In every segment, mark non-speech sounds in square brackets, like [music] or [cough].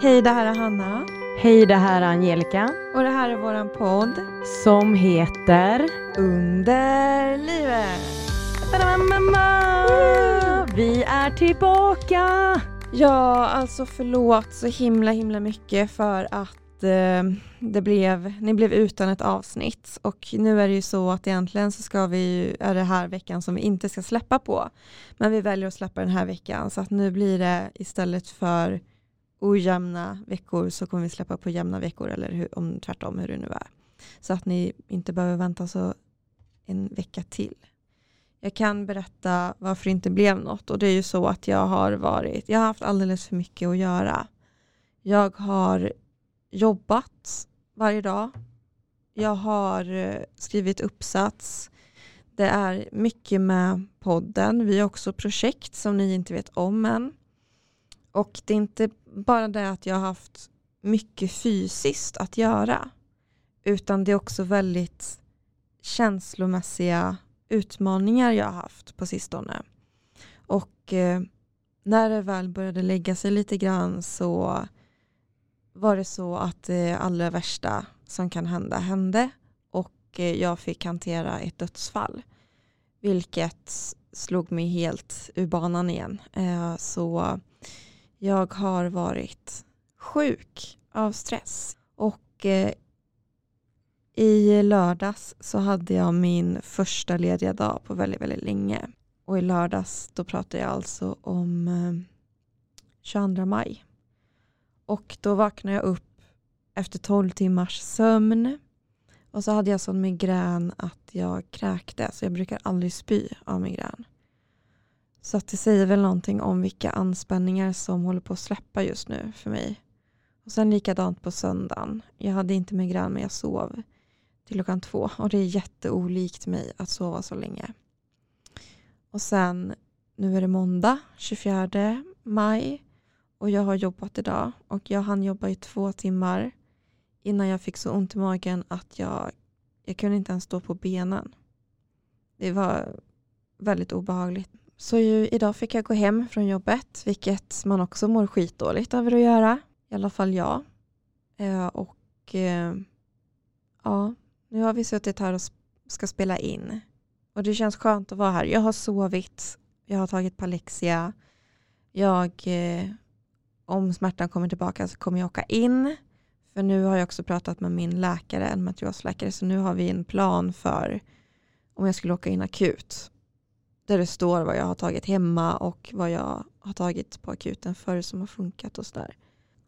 Hej, det här är Hanna. Hej, det här är Angelica. Och det här är våran podd. Som heter... Under livet. Vi är tillbaka! Ja, alltså förlåt så himla himla mycket för att eh, det blev, ni blev utan ett avsnitt och nu är det ju så att egentligen så ska vi ju, är det här veckan som vi inte ska släppa på. Men vi väljer att släppa den här veckan så att nu blir det istället för ojämna veckor så kommer vi släppa på jämna veckor eller hur, om tvärtom hur det nu är. Så att ni inte behöver vänta så en vecka till. Jag kan berätta varför det inte blev något och det är ju så att jag har varit, jag har haft alldeles för mycket att göra. Jag har jobbat varje dag. Jag har eh, skrivit uppsats. Det är mycket med podden. Vi har också projekt som ni inte vet om än. Och det är inte bara det att jag har haft mycket fysiskt att göra utan det är också väldigt känslomässiga utmaningar jag har haft på sistone. Och eh, när det väl började lägga sig lite grann så var det så att det allra värsta som kan hända hände och eh, jag fick hantera ett dödsfall. Vilket slog mig helt ur banan igen. Eh, så jag har varit sjuk av stress. Och eh, i lördags så hade jag min första lediga dag på väldigt, väldigt länge. Och i lördags då pratade jag alltså om eh, 22 maj. Och då vaknade jag upp efter 12 timmars sömn. Och så hade jag sån migrän att jag kräkte. Så jag brukar aldrig spy av migrän. Så att det säger väl någonting om vilka anspänningar som håller på att släppa just nu för mig. Och sen likadant på söndagen. Jag hade inte migrän men jag sov till klockan två och det är jätteolikt mig att sova så länge. Och sen, nu är det måndag 24 maj och jag har jobbat idag och jag hann jobba i två timmar innan jag fick så ont i magen att jag, jag kunde inte ens stå på benen. Det var väldigt obehagligt. Så ju, idag fick jag gå hem från jobbet, vilket man också mår skitdåligt över att göra. I alla fall jag. Eh, och eh, ja, nu har vi suttit här och ska spela in. Och det känns skönt att vara här. Jag har sovit, jag har tagit Palexia. Jag, eh, om smärtan kommer tillbaka så kommer jag åka in. För nu har jag också pratat med min läkare, en matriosläkare, så nu har vi en plan för om jag skulle åka in akut där det står vad jag har tagit hemma och vad jag har tagit på akuten förr som har funkat och sådär.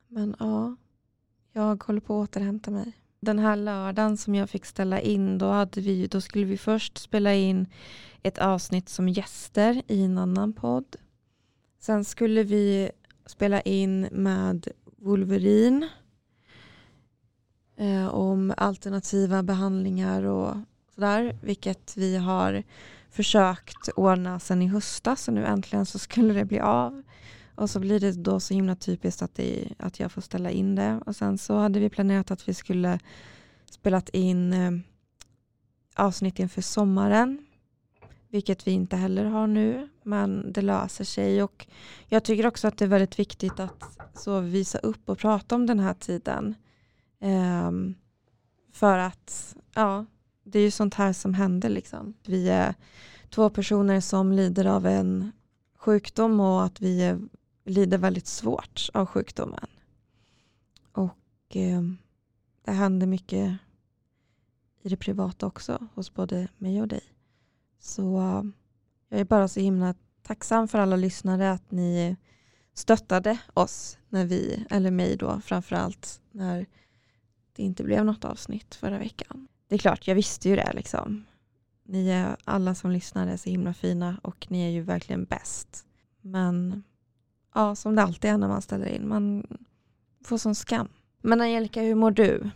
Men ja, jag håller på att återhämta mig. Den här lördagen som jag fick ställa in, då, hade vi, då skulle vi först spela in ett avsnitt som gäster i en annan podd. Sen skulle vi spela in med Wolverine eh, om alternativa behandlingar och sådär, vilket vi har försökt ordna sen i höstas och nu äntligen så skulle det bli av. Och så blir det då så himla typiskt att, det, att jag får ställa in det. Och sen så hade vi planerat att vi skulle spelat in eh, avsnitt inför sommaren. Vilket vi inte heller har nu, men det löser sig. Och jag tycker också att det är väldigt viktigt att så visa upp och prata om den här tiden. Eh, för att ja, det är ju sånt här som händer. Liksom. Vi är två personer som lider av en sjukdom och att vi är, lider väldigt svårt av sjukdomen. Och eh, det händer mycket i det privata också hos både mig och dig. Så jag är bara så himla tacksam för alla lyssnare att ni stöttade oss när vi, eller mig då framförallt, när det inte blev något avsnitt förra veckan det är klart, jag visste ju det liksom. Ni är alla som lyssnar är så himla fina och ni är ju verkligen bäst. Men ja, som det alltid är när man ställer in, man får sån skam. Men Angelica, hur mår du?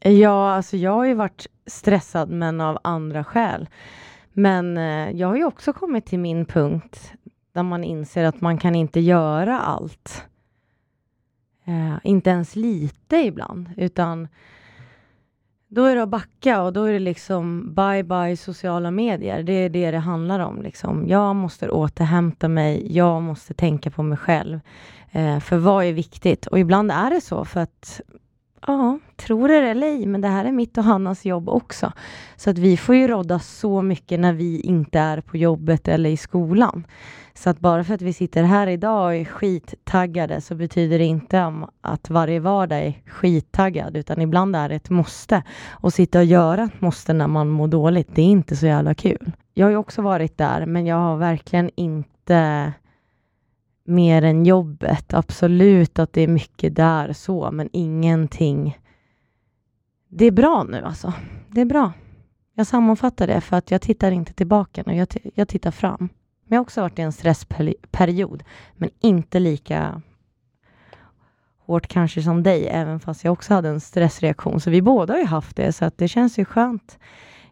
Ja, alltså jag har ju varit stressad men av andra skäl. Men eh, jag har ju också kommit till min punkt där man inser att man kan inte göra allt. Eh, inte ens lite ibland, utan då är det att backa och då är det liksom bye bye sociala medier. Det är det det handlar om. Liksom. Jag måste återhämta mig, jag måste tänka på mig själv. Eh, för vad är viktigt? Och ibland är det så för att Ja, tror det eller ej, men det här är mitt och Hannas jobb också. Så att vi får ju rodda så mycket när vi inte är på jobbet eller i skolan. Så att bara för att vi sitter här idag och är skittaggade så betyder det inte att varje vardag är skittaggad, utan ibland är det ett måste. Och sitta och göra ett måste när man mår dåligt, det är inte så jävla kul. Jag har ju också varit där, men jag har verkligen inte mer än jobbet. Absolut att det är mycket där så, men ingenting. Det är bra nu alltså. Det är bra. Jag sammanfattar det för att jag tittar inte tillbaka nu. Jag, jag tittar fram. Men jag har också varit i en stressperiod, men inte lika hårt kanske som dig, även fast jag också hade en stressreaktion. Så vi båda har ju haft det, så att det känns ju skönt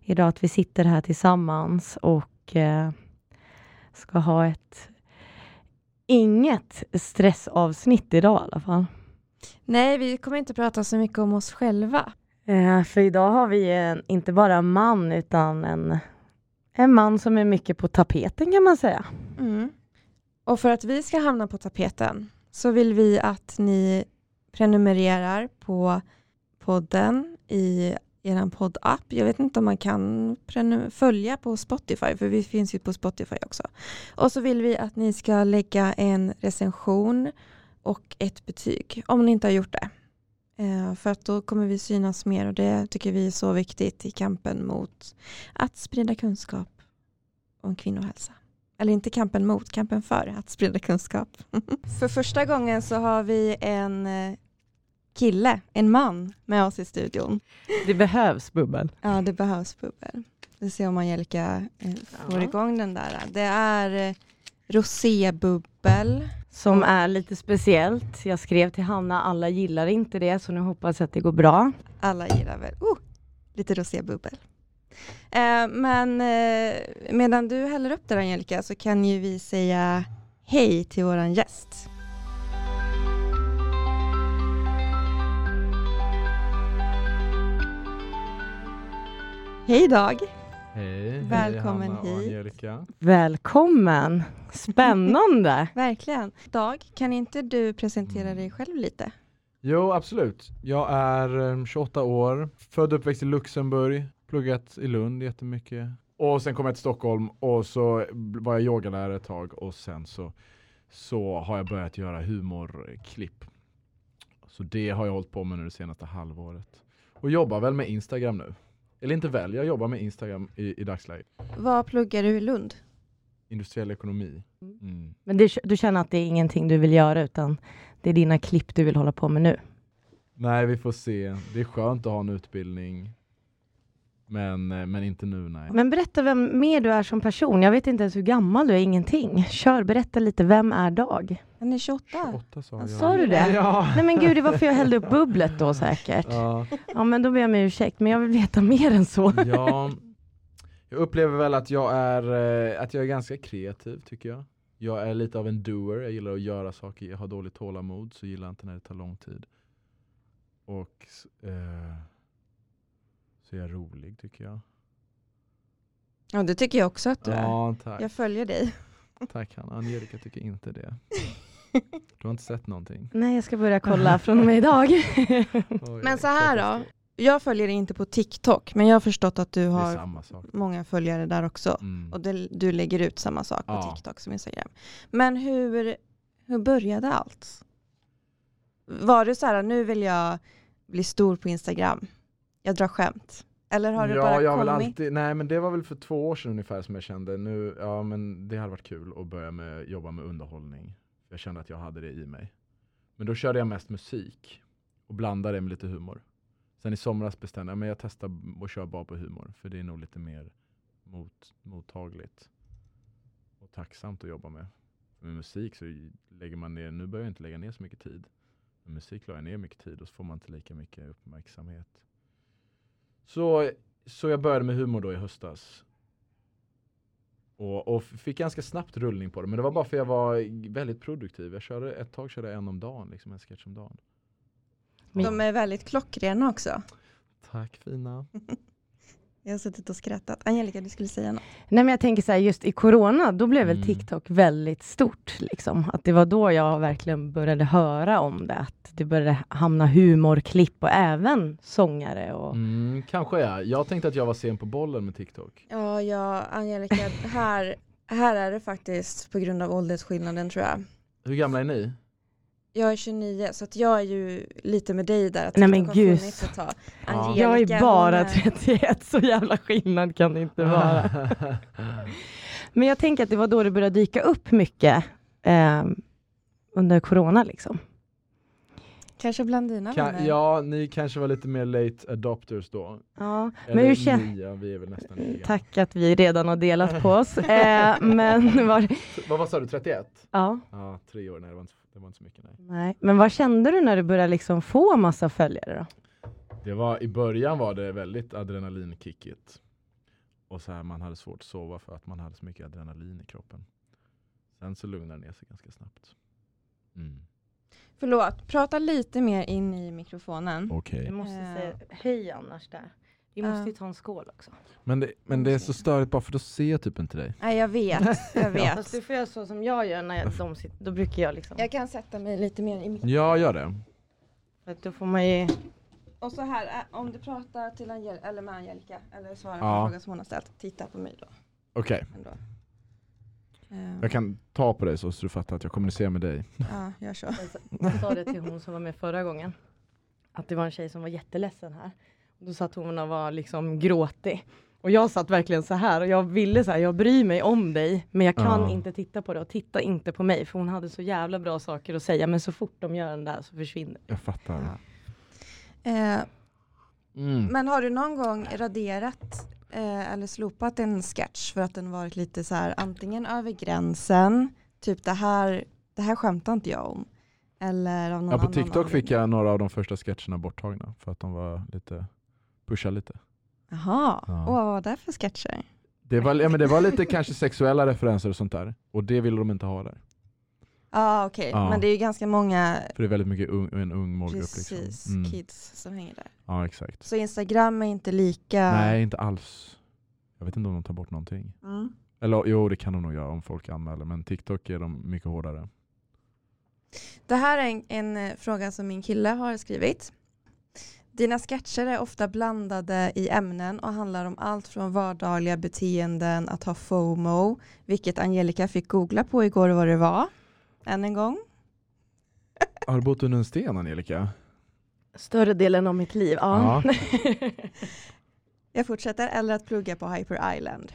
idag att vi sitter här tillsammans och eh, ska ha ett inget stressavsnitt idag i alla fall. Nej, vi kommer inte prata så mycket om oss själva. Eh, för idag har vi en, inte bara en man utan en, en man som är mycket på tapeten kan man säga. Mm. Och för att vi ska hamna på tapeten så vill vi att ni prenumererar på podden i er poddapp. Jag vet inte om man kan följa på Spotify, för vi finns ju på Spotify också. Och så vill vi att ni ska lägga en recension och ett betyg, om ni inte har gjort det. Eh, för att då kommer vi synas mer och det tycker vi är så viktigt i kampen mot att sprida kunskap om kvinnohälsa. Eller inte kampen mot, kampen för att sprida kunskap. [laughs] för första gången så har vi en eh, kille, en man med oss i studion. Det behövs bubbel. Ja, det behövs bubbel. Vi ser om Angelica eh, får ja. igång den där. Det är eh, rosébubbel. Som är lite speciellt. Jag skrev till Hanna, alla gillar inte det, så nu hoppas jag att det går bra. Alla gillar väl, oh, lite rosébubbel. Eh, men eh, medan du häller upp det Angelica så kan ju vi säga hej till våran gäst. Hej Dag! Hej! Välkommen hej, hit! Angelica. Välkommen! Spännande! [laughs] Verkligen. Dag, kan inte du presentera dig själv lite? Jo, absolut. Jag är 28 eh, år, född och uppväxt i Luxemburg, pluggat i Lund jättemycket. Och sen kom jag till Stockholm och så var jag yogalärare ett tag och sen så, så har jag börjat göra humorklipp. Så det har jag hållit på med nu det senaste halvåret. Och jobbar väl med Instagram nu. Eller inte väl, jag jobbar med Instagram i, i dagsläget. Vad pluggar du i Lund? Industriell ekonomi. Mm. mm. Men du, du känner att det är ingenting du vill göra utan det är dina klipp du vill hålla på med nu? Nej, vi får se. Det är skönt att ha en utbildning. Men, eh, men inte nu, nej. Men berätta vem mer du är som person. Jag vet inte ens hur gammal du är, ingenting. Kör, berätta lite. Vem är Dag? Han är 28. 28 sa jag. Sa du det? Ja. Nej men gud, det var för jag hällde upp bubblet då säkert. Ja. ja men då ber jag om ursäkt, men jag vill veta mer än så. Ja, jag upplever väl att jag är, eh, att jag är ganska kreativ tycker jag. Jag är lite av en doer, jag gillar att göra saker, jag har dåligt tålamod så gillar inte när det tar lång tid. Och eh, så är jag rolig tycker jag. Ja det tycker jag också att du ja, är. Tack. Jag följer dig. [laughs] Tack Hanna, Angelica tycker inte det. [laughs] Du har inte sett någonting? Nej jag ska börja kolla från och med idag. [laughs] men så här då, jag följer inte på TikTok, men jag har förstått att du har många följare där också. Mm. Och det, du lägger ut samma sak på ja. TikTok som Instagram. Men hur, hur började allt? Var det så här, nu vill jag bli stor på Instagram, jag drar skämt? Eller har du ja, bara jag kommit? Alltid, nej men det var väl för två år sedan ungefär som jag kände, nu, ja men det hade varit kul att börja med, jobba med underhållning. Jag kände att jag hade det i mig. Men då körde jag mest musik och blandade det med lite humor. Sen i somras bestämde jag mig jag testar och kör bara på humor. För det är nog lite mer mot, mottagligt och tacksamt att jobba med. Med musik så lägger man ner, nu börjar jag inte lägga ner så mycket tid. Med musik la jag ner mycket tid och så får man inte lika mycket uppmärksamhet. Så, så jag började med humor då i höstas. Och, och, fick ganska snabbt rullning på det. Men det var bara för jag var väldigt produktiv. Jag körde, ett tag körde jag en om dagen, liksom en sketch om dagen. De är väldigt klockrena också. Tack fina. [laughs] Jag har suttit och skrattat. Angelica, du skulle säga något? Nej men jag tänker så här, just i corona, då blev väl Mm. TikTok väldigt stort. Liksom. Att det var då jag verkligen började höra om det. Att det började hamna humorklipp och även sångare. Och... Mm, kanske jag. Jag tänkte att jag var sen på bollen med TikTok. Ja, ja, Angelica, här, här är det faktiskt på grund av åldersskillnaden tror jag. Hur gamla är ni? Jag är 29 så att jag är ju lite med dig där. Att Nej, men gud. Ja. Angelica, Jag är bara är- 31, så jävla skillnad kan det inte vara. [laughs] Men jag tänker att det var då det började dyka upp mycket eh, under corona. Liksom. Kanske bland dina Ka- vänner. ja, ni kanske var lite mer late adopters då. Ja, Eller men hur känns... ni, ja, vi är väl nästan lika. Tack att vi redan har delat på oss. [laughs] Eh, men, var... Vad, vad sa du, 31? ja, Ja, tre år, nej det var inte, det var inte så mycket nej. nej. men vad kände du när du började liksom få massa följare? Då? Det var, I början var det väldigt adrenalinkickigt. Och så här, man hade svårt att sova för att man hade så mycket adrenalin i kroppen. Sen så lugnade det ner sig ganska snabbt. Mm. Förlåt, prata lite mer in i mikrofonen. Okej. Du måste säga hej annars där. Vi måste ju ta en skål också. Men, det, men det är så störigt bara för då ser jag typ inte dig. Nej, jag vet. Jag [laughs] vet. Fast du får göra så som jag gör när jag, de sitter, då brukar jag liksom, Jag kan sätta mig lite mer i mitt... Ja, gör det. för att då får man ju, Och så här, om du pratar till Angel eller med Angelica eller svarar på Ja. en fråga som hon har ställt, titta på mig då. Okej, Ändå. Eh, jag kan ta på dig så, så du fattar att jag kommunicerar med dig. [laughs] Ja, gör så. jag sa det till hon som var med förra gången, att det var en tjej som var jätteledsen här. Då satt hon och var liksom gråtig. Och jag satt verkligen så här och jag ville så här, jag bryr mig om dig, men jag kan Ja. inte titta på det och titta inte på mig, för hon hade så jävla bra saker att säga, men så fort de gör den där så försvinner Jag fattar. Eh, Mm. men har du någon gång raderat eh, eller slopat en sketch för att den varit lite så här antingen över gränsen, typ det här, det här skämtar inte jag om. Eller av någon Ja, på annan TikTok fick anledning. jag några av de första sketcherna borttagna för att de var lite, pusha lite. Jaha, Ja. och vad var det för sketcher? Det var, ja, men det var lite kanske sexuella referenser och sånt där. Och det ville de inte ha där. ah, okej, Ja. men det är ju ganska många För det är väldigt mycket ung, en ung målgrupp. precis, Liksom. Mm. kids som hänger där. Ja, exakt. Så Instagram är inte lika... Nej, inte alls. Jag vet inte om de tar bort någonting. Mm. Eller jo, det kan de nog göra om folk anmäler. Men TikTok är de mycket hårdare. Det här är en, en eh, fråga som min kille har skrivit. Dina sketcher är ofta blandade i ämnen och handlar om allt från vardagliga beteenden, att ha FOMO, vilket Angelica fick googla på igår vad det var. Än en gång. [laughs] Har du bott under en sten, Angelica? Större delen av mitt liv, ja. [laughs] Jag fortsätter, eller att plugga på Hyper Island.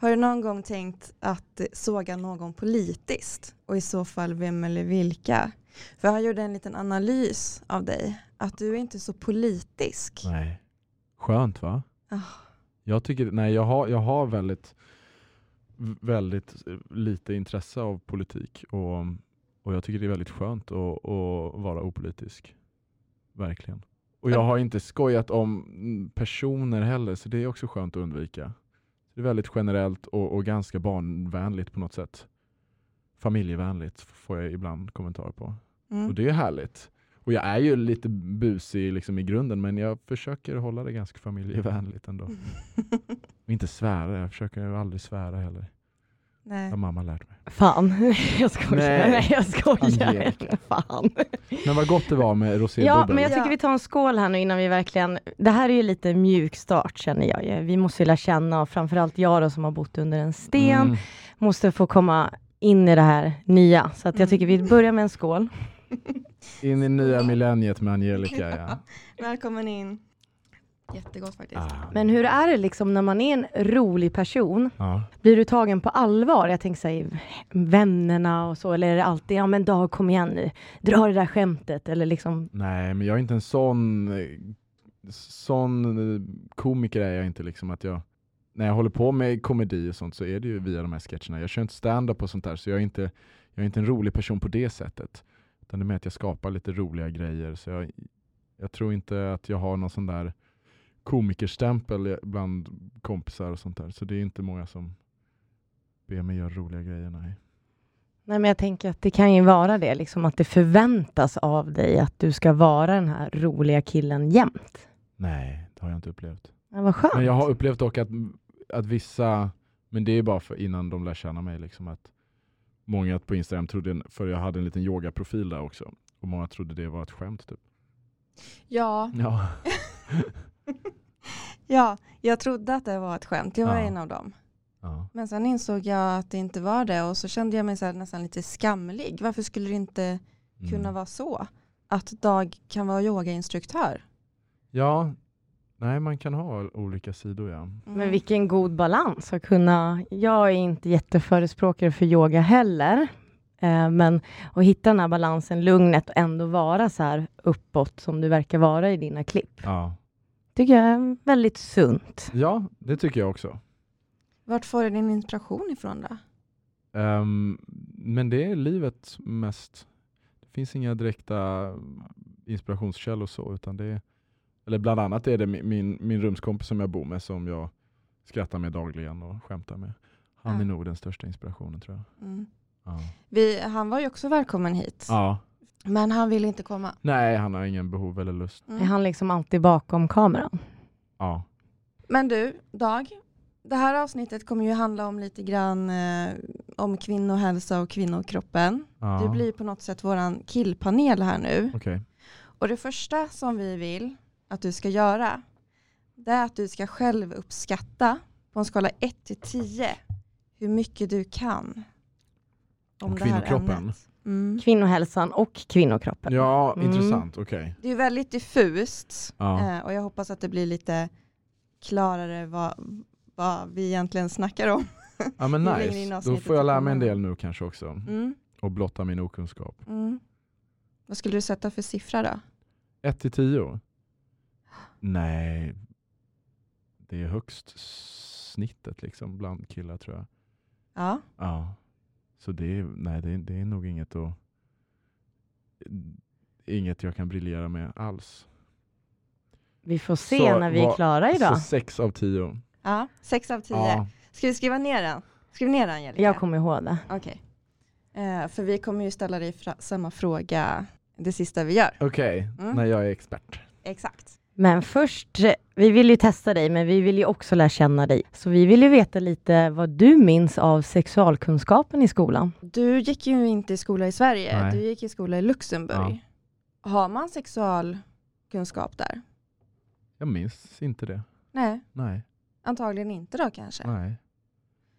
Har du någon gång tänkt att såga någon politiskt? Och i så fall vem eller vilka? För han gjorde en liten analys av dig, att du är inte så politisk. Nej. Skönt va? Ah. Jag tycker, nej jag har, jag har väldigt, väldigt lite intresse av politik och, och jag tycker det är väldigt skönt att, att vara opolitisk. Verkligen. Och jag har inte skojat om personer heller så det är också skönt att undvika. Det är väldigt generellt och, och ganska barnvänligt på något sätt. Familjevänligt får jag ibland kommentarer på. Mm. Och det är härligt. Och jag är ju lite busig liksom i grunden men jag försöker hålla det ganska familjevänligt ändå. Och inte svära, jag försöker aldrig svära heller. Det Nej. har mamma lärt mig. Fan, [laughs] jag skojar. Nej. Nej, jag skojar. Angelica. Fan. Men vad gott det var med rosébubbel. Ja, men jag tycker vi tar en skål här nu innan vi verkligen... Det här är ju lite mjuk start känner jag ju. Vi måste ju lära känna, och framförallt jag då som har bott under en sten, Mm. måste få komma in i det här nya. Så att jag tycker vi börjar med en skål. In i nya millenniet med Angelica ja. [laughs] Välkommen in. Jättegott faktiskt. Ah. Men hur är det liksom när man är en rolig person? Ja. Blir du tagen på allvar? Jag tänker säga vännerna och så, eller är det alltid, ja men Dag kom igen nu, dra det där skämtet, eller liksom, Nej men jag är inte en sån, sån komiker är jag inte liksom att jag när jag håller på med komedi och sånt så är det ju via de här sketcherna. Jag kör inte stand-up och sånt där så jag är inte, jag är inte en rolig person på det sättet. Utan det är med att jag skapar lite roliga grejer. Så jag, jag tror inte att jag har någon sån där komikerstämpel bland kompisar och sånt där. Så det är inte många som ber mig göra roliga grejer. Nej. nej men jag tänker att det kan ju vara det, liksom att det förväntas av dig att du ska vara den här roliga killen jämt. Nej, Det har jag inte upplevt. Ja, vad skönt. Men jag har upplevt dock att, att vissa, men det är bara för innan de lär känna mig, liksom att många på Instagram trodde, för jag hade en liten yogaprofil där också, och många trodde det var ett skämt. Typ. Ja, Ja. [laughs] ja, jag trodde att det var ett skämt. Jag var Ja. en av dem. ja. Men sen insåg jag att det inte var det och så kände jag mig så här nästan lite skamlig. Varför skulle det inte kunna Mm. vara så? Att Dag kan vara yogainstruktör. Ja, nej man kan ha olika sidor ja. Mm. Men vilken god balans att kunna... Jag är inte jätteförespråkare för yoga heller. Eh, men att hitta den här balansen, lugnet och ändå vara så här uppåt som du verkar vara i dina klipp. ja. Tycker jag är väldigt sunt. Ja, det tycker jag också. Vart får du din inspiration ifrån då? Ehm, men det är livet mest. Det finns inga direkta inspirationskällor så, utan det är, eller bland annat är det min, min, min rumskompis som jag bor med som jag skrattar med dagligen och skämtar med. Han Ja. är nog den största inspirationen tror jag. Mm. Ja. Vi, han var ju också välkommen hit. ja. Men han ville inte komma. Nej, han har ingen behov eller lust. Mm. Är han liksom alltid bakom kameran? Ja. Men du, Dag. Det här avsnittet kommer ju handla om lite grann eh, om kvinnohälsa och kvinnokroppen. ja. Du blir på något sätt våran killpanel här nu. Okej. Och det första som vi vill att du ska göra det är att du ska själv uppskatta på en skala 1 till 10 hur mycket du kan om Om det här kvinnokroppen? ämnet. Mm. Kvinnohälsan och kvinnokroppen. Ja, Mm. intressant. Okej. Det är väldigt diffust Ja. eh, och jag hoppas att det blir lite klarare vad, vad vi egentligen snackar om. Ja men [laughs] nice. Då får jag lära mig en del nu kanske också. Mm. Och blotta min okunskap. Mm. Vad skulle du sätta för siffra då? 1 till 10? Nej, det är högst snittet liksom bland killar tror jag. Ja. Ja. Så det är, nej, det är, det är nog inget att, inget jag kan briljera med alls. Vi får se Så när vi är klara idag. Så 6 av 10. ja, 6 av 10. Ja. Ska vi skriva ner den? Skriv ner den Angelica. Jag kommer ihåg det. Okej. Eh, för vi kommer ju ställa dig fra- samma fråga det sista vi gör. Okej, Mm. när jag är expert. Exakt. Men först, eh, vi vill ju testa dig, men vi vill ju också lära känna dig. Så vi vill ju veta lite vad du minns av sexualkunskapen i skolan. Du gick ju inte i skola i Sverige, Nej. du gick i skola i Luxemburg. Har man sexualkunskap där? Jag minns inte det. Nej, Nej. antagligen inte då kanske. Nej.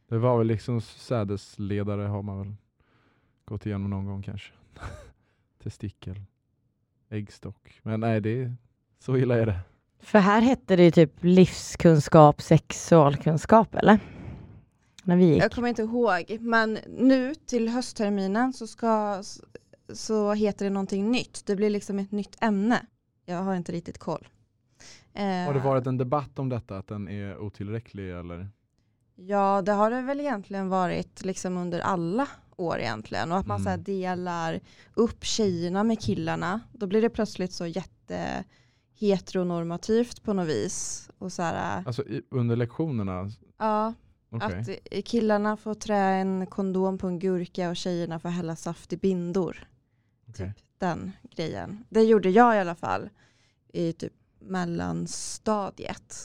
Det var väl liksom sädesledare har man väl gått igenom någon gång kanske. [laughs] Testikel, äggstock. Men nej, det så illa är det. För här hette det ju typ livskunskap, sexualkunskap, eller? När vi gick. Jag kommer inte ihåg, men nu till höstterminen så, ska, så heter det någonting nytt. Det blir liksom ett nytt ämne. Jag har inte riktigt koll. Eh, Har det varit en debatt om detta, att den är otillräcklig eller? Ja, det har det väl egentligen varit liksom under alla år egentligen. Och att man Mm. så här delar upp tjejerna med killarna. Då blir det plötsligt så jätte heteronormativt på något vis. Och så här, Alltså i, under lektionerna? ja, Okej. att killarna får trä en kondom på en gurka och tjejerna får hälla saft i bindor. okej. Typ den grejen. Det gjorde jag i alla fall i typ mellanstadiet.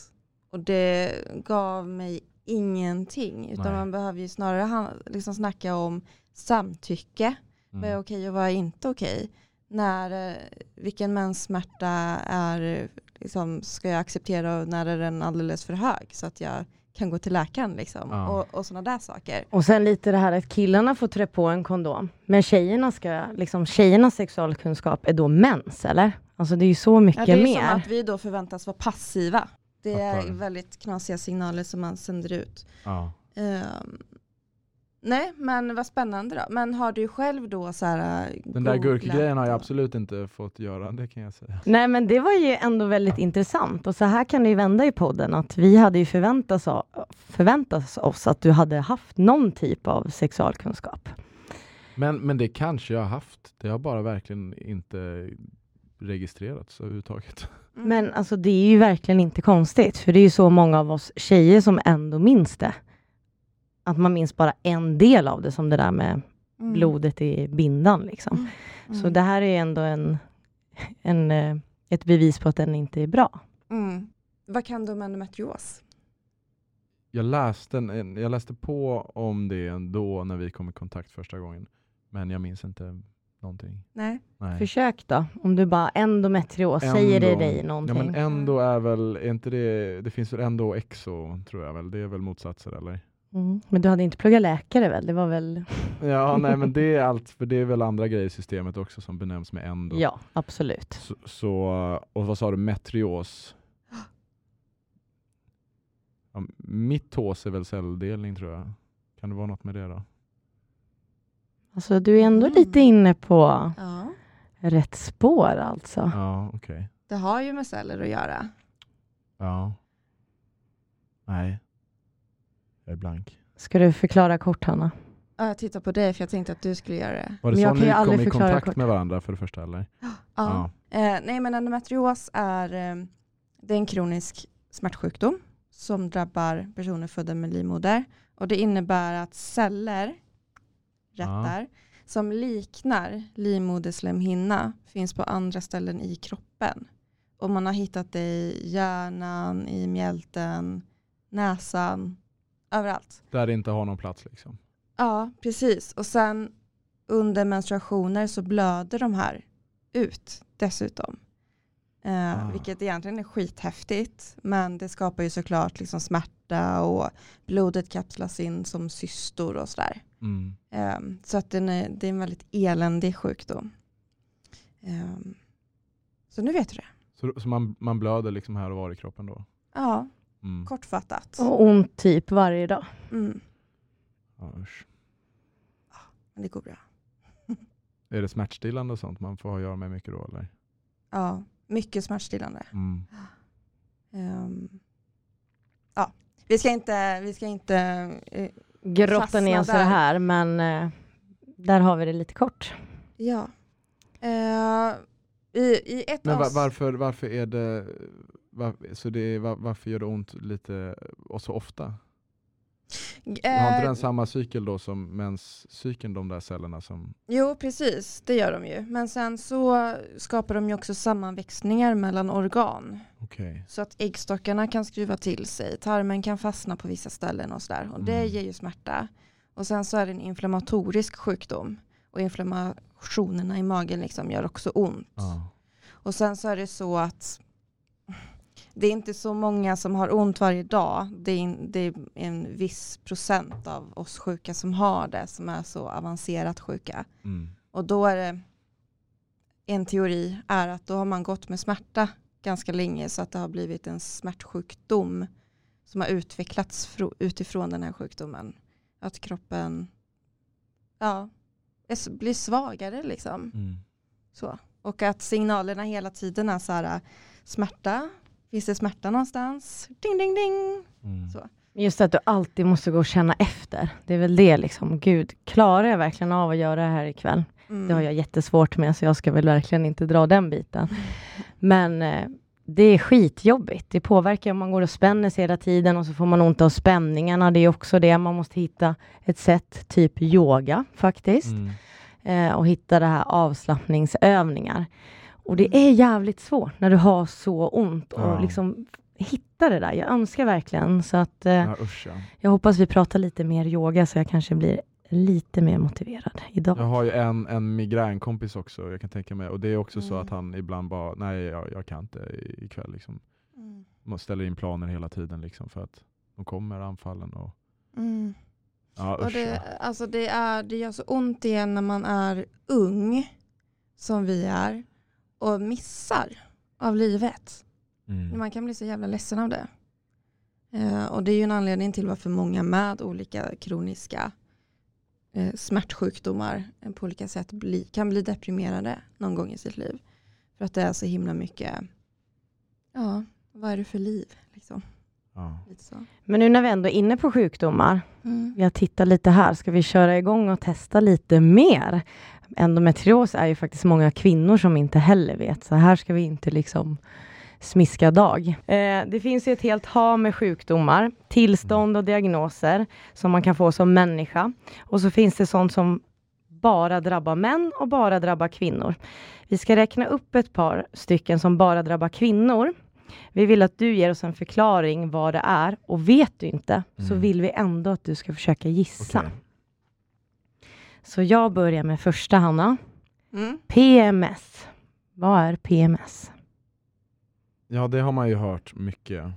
Och det gav mig ingenting. Utan Nej. man behöver ju snarare liksom snacka om samtycke. Vad är Mm. okej och vad är inte okej? När, eh, vilken menssmärta är, liksom, ska jag acceptera och när är den alldeles för hög? Så att jag kan gå till läkaren liksom. Ja. Och, och sådana där saker. Och sen lite det här att killarna får trä på en kondom. Men tjejerna ska, liksom tjejernas sexualkunskap är då mens, eller? Alltså det är ju så Ja, mycket det är mer. som att vi då förväntas vara passiva. Det är väldigt knasiga signaler som man sänder ut. Ja. Ehm, nej, men vad spännande då. Men har du själv då så här äh, Den där gurkgrejen har jag absolut inte fått göra, det kan jag säga. Nej men det var ju ändå väldigt intressant och så här kan det ju vända i podden att vi hade ju förväntat oss, förväntat oss att du hade haft någon typ av sexualkunskap. Men, men det kanske jag har haft. Det har bara verkligen inte registrerats överhuvudtaget. Mm. Men alltså det är ju verkligen inte konstigt för det är ju så många av oss tjejer som ändå minns det. Att man minns bara en del av det som det där med Mm. blodet i bindan liksom. Mm. Så det här är ändå en, en, eh, ett bevis på att den inte är bra. Mm. Vad kan du om endometrios? Jag läste, en- jag läste på om det ändå när vi kom i kontakt första gången. Men jag minns inte någonting. Nej. Nej. Försök då, om du bara endometrios, säger det dig Ja någonting? men ändå är väl, är inte det, det finns väl ändå och exo tror jag väl, det är väl motsatser eller? Mm. Men du hade inte pluggat läkare väl? Det var väl... Ja [laughs] nej men det är allt, för det är väl andra grejer i systemet också som benämns med endo. Ja, absolut. Så, så, och vad sa du, metrios? Ja, mitos är väl celldelning tror jag. Kan det vara något med det då? Alltså du är ändå Mm. lite inne på Ja. rätt spår alltså. Ja, okej. Det har ju med celler att göra. Ja. Nej. Jag är blank. Ska du förklara kort Hanna? Ja, jag tittar på dig för jag tänkte att du skulle göra det. Var det Men jag så ni aldrig kom i förklara kontakt kort. med varandra för det första eller? Ja. Eh, nej men endometrios är, eh, det är en kronisk smärtsjukdom som drabbar personer födda med livmoder. Och det innebär att celler, rättar, som liknar livmoderslemhinna finns på andra ställen i kroppen. Och man har hittat det i hjärnan, i mjälten, näsan, överallt. Där det inte har någon plats liksom. Ja, precis. Och sen under menstruationer så blöder de här ut dessutom. Eh, Ah. Vilket egentligen är skithäftigt. Men det skapar ju såklart liksom smärta och blodet kapslas in som cystor och sådär. Mm. Eh, så att den är, det är en väldigt eländig sjukdom. Eh, så nu vet du det. Så, så man, man blöder liksom här och var i kroppen då? Ja, Mm. kortfattat. Och ont typ varje dag. Mm, Ja, usch. men det går bra. [laughs] Är det smärtstillande och sånt man får ha att göra med mycket då eller? Ja, mycket smärtstillande. Mm. [gasps] Ehm, ja, vi ska inte, vi ska inte eh, Grotta ner oss i det här men eh, där har vi det lite kort. ja. Eh, i, I ett Men va, avs- varför, varför är det, var, så det var, varför gör det ont lite och så ofta? Har inte eh, den samma cykel då som menscykeln, de där cellerna som... Jo, precis, det gör de ju. Men sen så skapar de ju också sammanväxningar mellan organ. Okej. Så att äggstockarna kan skruva till sig, tarmen kan fastna på vissa ställen och sådär. Och det Mm. ger ju smärta. Och sen så är det en inflammatorisk sjukdom. Och inflammationerna i magen liksom gör också ont. Ja. Och sen så är det så att det är inte så många som har ont varje dag. Det är, in, det är en viss procent av oss sjuka som har det, som är så avancerat sjuka. Mm. Och då är det, en teori är att då har man gått med smärta ganska länge så att det har blivit en smärtsjukdom som har utvecklats utifrån den här sjukdomen. Att kroppen ja, blir svagare liksom. Mm. Så. Och att signalerna hela tiden är så här, smärta, finns det smärta någonstans? Ding, ding, ding. Mm. Så. Just att du alltid måste gå och känna efter. Det är väl det liksom. Gud, klarar jag verkligen av att göra det här ikväll? Mm. Det har jag jättesvårt med så jag ska väl verkligen inte dra den biten. Men eh, det är skitjobbigt. Det påverkar om man går och spänner sig hela tiden och så får man ont av spänningarna. Det är också det. Man måste hitta ett sätt, typ yoga faktiskt. Mm. Eh, och hitta det här avslappningsövningar. Och det är jävligt svårt när du har så ont och Ja. liksom hitta det där. Jag önskar verkligen så att eh, Ja, usch ja. jag hoppas vi pratar lite mer yoga så jag kanske blir lite mer motiverad idag. Jag har ju en, en migränkompis också, jag kan tänka mig. Och det är också så Mm. att han ibland bara, nej jag, jag kan inte i- ikväll. Liksom. Mm. Man ställer in planer hela tiden liksom, för att de kommer anfallen. Och, Mm. ja, Och det, ja. alltså det, är, det gör så ont igen när man är ung, som vi är, och missar av livet. Mm. Man kan bli så jävla ledsen av det. Eh, och det är ju en anledning till varför många med olika kroniska eh, smärtsjukdomar eh, på olika sätt bli, kan bli deprimerade någon gång i sitt liv. För att det är så himla mycket, ja, vad är det för liv? Liksom. Ja. Men nu när vi ändå är inne på sjukdomar, Mm. jag tittar lite här, ska vi köra igång och testa lite mer? Endometrios är ju faktiskt många kvinnor som inte heller vet, så här ska vi inte liksom smiska dag. Eh, det finns ju ett helt hav med sjukdomar, tillstånd och diagnoser som man kan få som människa. Och så finns det sånt som bara drabbar män och bara drabbar kvinnor. Vi ska räkna upp ett par stycken som bara drabbar kvinnor. Vi vill att du ger oss en förklaring vad det är och vet du inte så Mm. vill vi ändå att du ska försöka gissa. Okej. Så jag börjar med första Hanna. Mm. PMS. Vad är PMS? Ja, det har man ju hört mycket.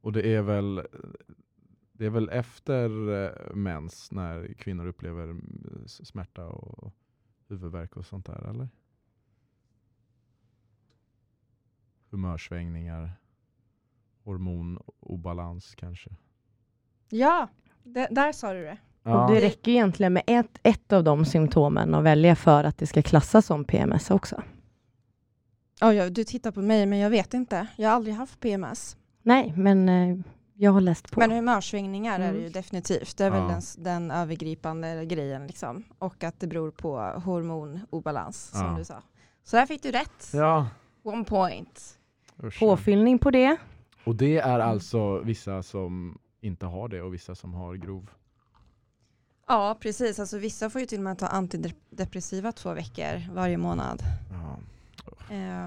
Och det är väl, det är väl efter eh, mens när kvinnor upplever mm, smärta och huvudvärk och sånt där, eller? Humörsvängningar, hormonobalans kanske. Ja, det, där sa du det. Och det räcker egentligen med ett, ett av de symptomen att välja för att det ska klassas som PMS också. Ja, ja, du tittar på mig men jag vet inte. Jag har aldrig haft PMS. Nej, men eh, jag har läst på. Men humörsvängningar är det ju Mm. definitivt. Det är väl Ja. den, den övergripande grejen liksom. Och att det beror på hormonobalans som Ja. du sa. Så där fick du rätt. Ja. One point. Usch. Påfyllning på det. Och det är alltså vissa som inte har det och vissa som har grov. Ja, precis. Alltså, vissa får ju till och med ta antidepressiva två veckor varje månad. Ja.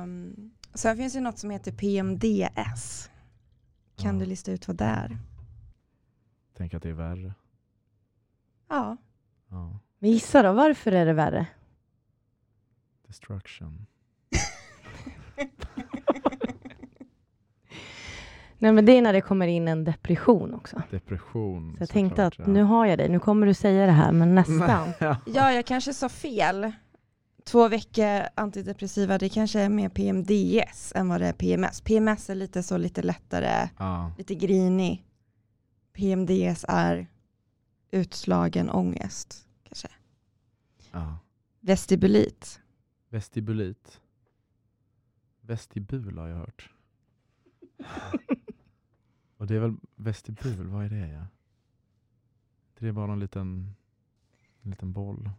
Um, sen finns det något som heter PMDS. Kan Ja. du lista ut vad det är? Tänk att det är värre. Ja. Ja. Men Gissa då, varför är det värre? Destruction. [laughs] Nej, men det är när det kommer in en depression också. Depression. Så jag såklart, tänkte att ja. nu har jag dig, nu kommer du säga det här, men nästan. [laughs] ja. ja, jag kanske sa fel. Två veckor antidepressiva, det kanske är mer PMDS än vad det är PMS. PMS är lite så lite lättare, Ja. lite grinig. PMDS är utslagen ångest, kanske. ja. Vestibulit. Vestibulit. Vestibul har jag hört. [laughs] Och det är väl vestibul, vad är det? Ja? Det är bara någon liten, en liten boll.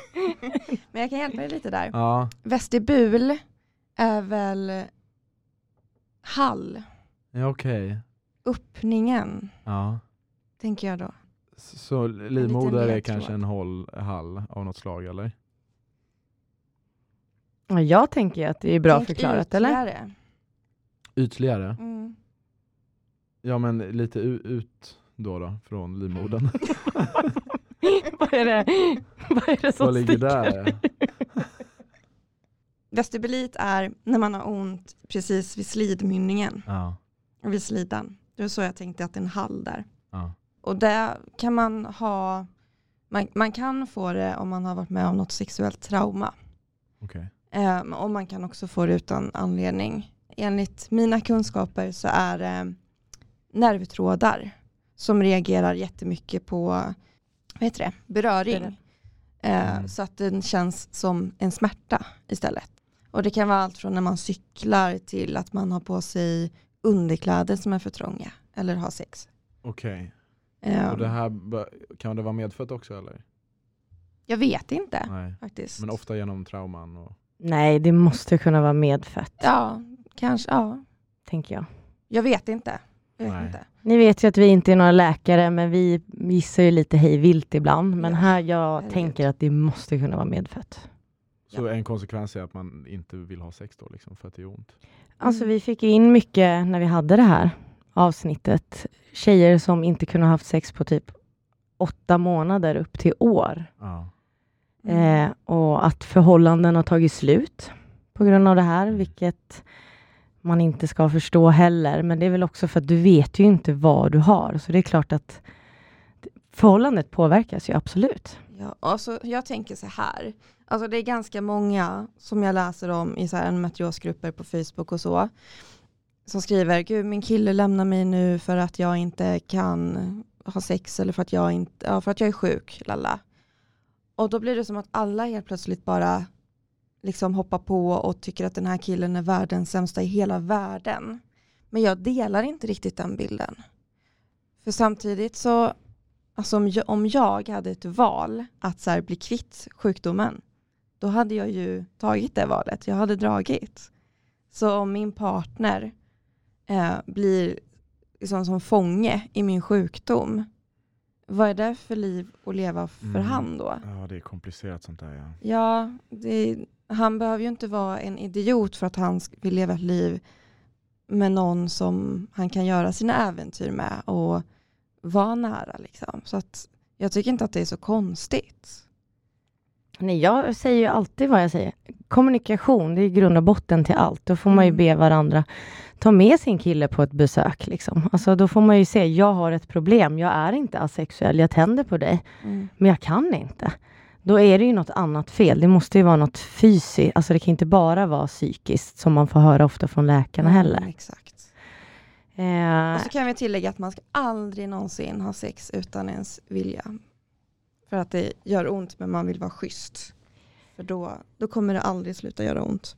[laughs] Men jag kan hjälpa dig lite där. Ja, Vestibul är väl hall, ja okej. öppningen, Ja. tänker jag då. Så livmoder är ledtråd. kanske en håll, hall av något slag eller? Ja, jag tänker ju att det är bra Tänk förklarat, eller? ytligare. Ytligare? Mm. Ja men lite ut då, då från livmodern. [laughs] vad, är det, vad är det som Vad ligger sticker? där? [laughs] Vestibulit är när man har ont precis vid slidmynningen, Ja. vid slidan. Det var så jag tänkte att det är en hall där. ja. Och det kan man ha, man, man kan få det om man har varit med om något sexuellt trauma. Okej. Um, och man kan också få det utan anledning. Enligt mina kunskaper så är det nervtrådar som reagerar jättemycket på vad heter det? beröring. Berö- Eh, Mm. Så att den känns som en smärta istället. Och det kan vara allt från när man cyklar till att man har på sig underkläder som är för trånga eller har sex. Okej. Eh, Och det här, kan det vara medfött också eller? Jag vet inte Nej. faktiskt. Men ofta genom trauman och... Nej, det måste kunna vara medfött, Ja, kanske. Ja. tänker jag. Jag vet inte. Jag vet Nej. inte. Ni vet ju att vi inte är några läkare, men vi gissar ju lite hej vilt ibland. Men Ja, här, jag herregud. tänker att det måste kunna vara medfött. Så en konsekvens är att man inte vill ha sex då liksom för att det är ont? Alltså Mm. vi fick in mycket när vi hade det här avsnittet. Tjejer som inte kunde ha haft sex på typ åtta månader upp till år. Ja. Mm. Eh, och att förhållanden har tagit slut på grund av det här, vilket man inte ska förstå heller. Men det är väl också för att du vet ju inte vad du har. Så det är klart att förhållandet påverkas ju absolut. Ja, alltså, jag tänker så här. Alltså, det är ganska många som jag läser om i så här endometriosgrupper på Facebook och så. Som skriver, gud min kille lämnar mig nu för att jag inte kan ha sex eller för att jag, inte, ja, för att jag är sjuk. Lalla. Och då blir det som att alla helt plötsligt bara liksom hoppar på och tycker att den här killen är världens sämsta i hela världen. Men jag delar inte riktigt den bilden. För samtidigt så Alltså om jag, om jag hade ett val att så bli kvitt sjukdomen, då hade jag ju tagit det valet. Jag hade dragit. Så om min partner eh, blir liksom som fånge i min sjukdom, vad är det för liv att leva för Mm. han då? ja, det är komplicerat sånt där ja. Ja, det, han behöver ju inte vara en idiot för att han vill leva ett liv med någon som han kan göra sina äventyr med och vara nära. Liksom. Så att jag tycker inte att det är så konstigt. Nej, jag säger ju alltid vad jag säger. Kommunikation, det är grund och botten till allt. Då får man ju Mm. be varandra ta med sin kille på ett besök. Liksom. Alltså, då får man ju se, jag har ett problem. Jag är inte asexuell, jag tänder på dig. Mm. Men jag kan inte. Då är det ju något annat fel. Det måste ju vara något fysiskt. Alltså det kan inte bara vara psykiskt som man får höra ofta från läkarna heller. Mm, exakt. Eh, Och så kan vi tillägga att man ska aldrig någonsin ha sex utan ens vilja. För att det gör ont men man vill vara schysst. För då, då kommer det aldrig sluta göra ont.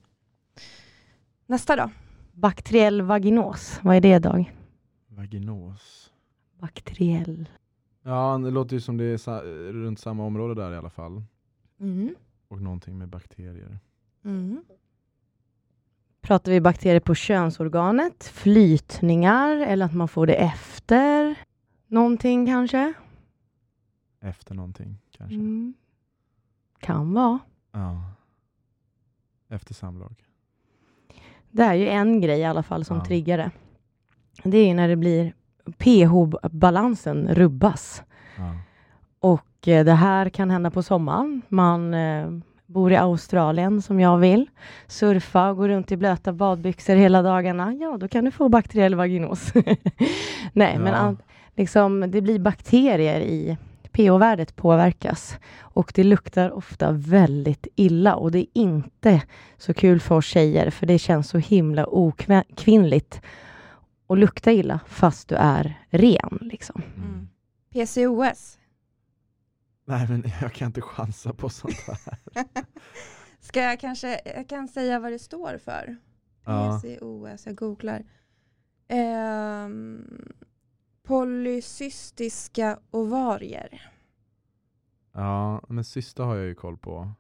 Nästa då. bakteriell vaginos, vad är det Dag? Vaginos. Bakteriell. Ja, det låter ju som det är sa- runt samma område där i alla fall. Mm. Och någonting med bakterier. Mm. Pratar vi bakterier på könsorganet, flytningar eller att man får det efter någonting kanske? Efter någonting kanske. Mm. Kan vara. Ja. Efter samlag. Det är ju en grej i alla fall som Ja. triggar det. Det är ju när det blir pH-balansen rubbas. Ja. Och eh, det här kan hända på sommaren. Man eh, bor i Australien som jag vill. Surfa och gå runt i blöta badbyxor hela dagarna. Ja, då kan du få bakteriell vaginos. [laughs] Nej, men Ja. an- liksom, det blir bakterier i pH-värdet påverkas. Och det luktar ofta väldigt illa och det är inte så kul för oss tjejer för det känns så himla okvinnligt att lukta illa fast du är ren. Liksom. Mm. PCOS. Nej men [laughs] jag kan inte chansa på sånt här. [laughs] Ska jag kanske, jag kan säga vad det står för. Ja. PCOS, jag googlar. Ehm, polycystiska ovarier. Ja, men sista har jag ju koll på.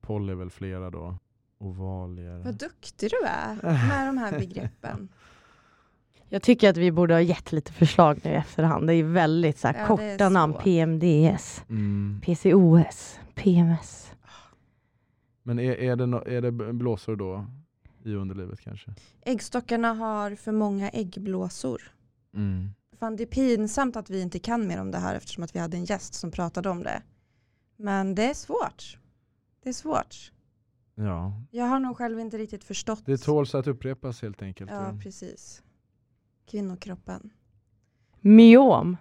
Poly är väl flera då. Ovalier. Vad duktig du är [laughs] med de här begreppen. Jag tycker att vi borde ha gett lite förslag nu i efterhand. Det är väldigt så här, Ja, korta är namn. så. PMDS, Mm. PCOS, PMS. Men är, är, det no, är det blåsor då? I underlivet kanske? Äggstockarna har för många äggblåsor. Mm. Fan, det är pinsamt att vi inte kan mer om det här eftersom att vi hade en gäst som pratade om det. Men det är svårt. Det är svårt. Ja, Jag har nog själv inte riktigt förstått. det tåls att upprepas helt enkelt. Ja, precis. Kvinnokroppen. Myom.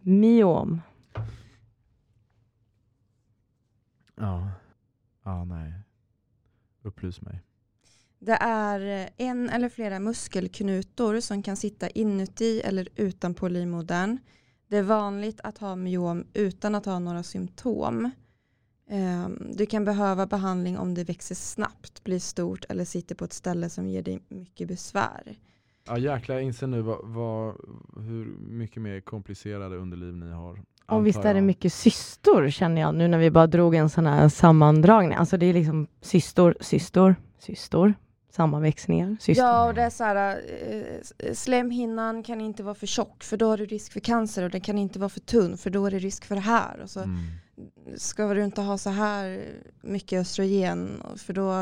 Myom. ja. ja, nej. Upplys mig. Det är en eller flera muskelknutor som kan sitta inuti eller utanpå livmodern. Det är vanligt att ha myom utan att ha några symptom. Ehm, Du kan behöva behandling om det växer snabbt, blir stort eller sitter på ett ställe som ger dig mycket besvär. Ja jäklar, jag inser nu vad, vad, hur mycket mer komplicerade underliv ni har. Och visst är det mycket systor känner jag nu när vi bara drog en sån här sammandragning. Alltså det är liksom systor, systor, systor, sammanväxningar, systor. Ja, och det är så här, eh, slemhinnan kan inte vara för tjock för då har du risk för cancer och den kan inte vara för tunn för då är det risk för det här. Och så Mm. ska du inte ha så här mycket östrogen för då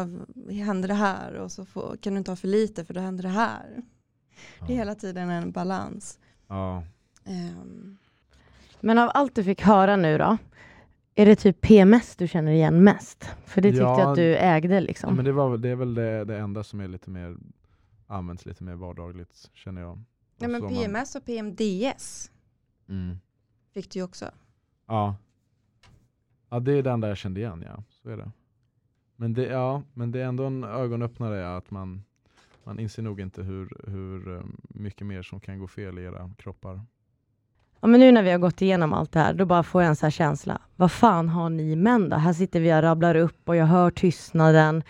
händer det här och så får, kan du inte ha för lite för då händer det här. Det är hela tiden en balans. Ja. Ehm, Men av allt du fick höra nu då, är det typ PMS du känner igen mest? För det tyckte Ja, jag att du ägde Ja, liksom. men det, var, det är väl det, det enda som är lite mer används lite mer vardagligt känner jag. Och men så man- PMS och PMDS Mm. fick du ju också. Ja. ja, det är den där jag kände igen, ja. Så är det. Men det, ja, men det är ändå en ögonöppnare att man, man inser nog inte hur, hur eh, mycket mer som kan gå fel i era kroppar. Ja, men nu när vi har gått igenom allt det här, då bara får jag en här känsla. Vad fan har ni män då? Här sitter vi och rabblar upp och jag hör tystnaden.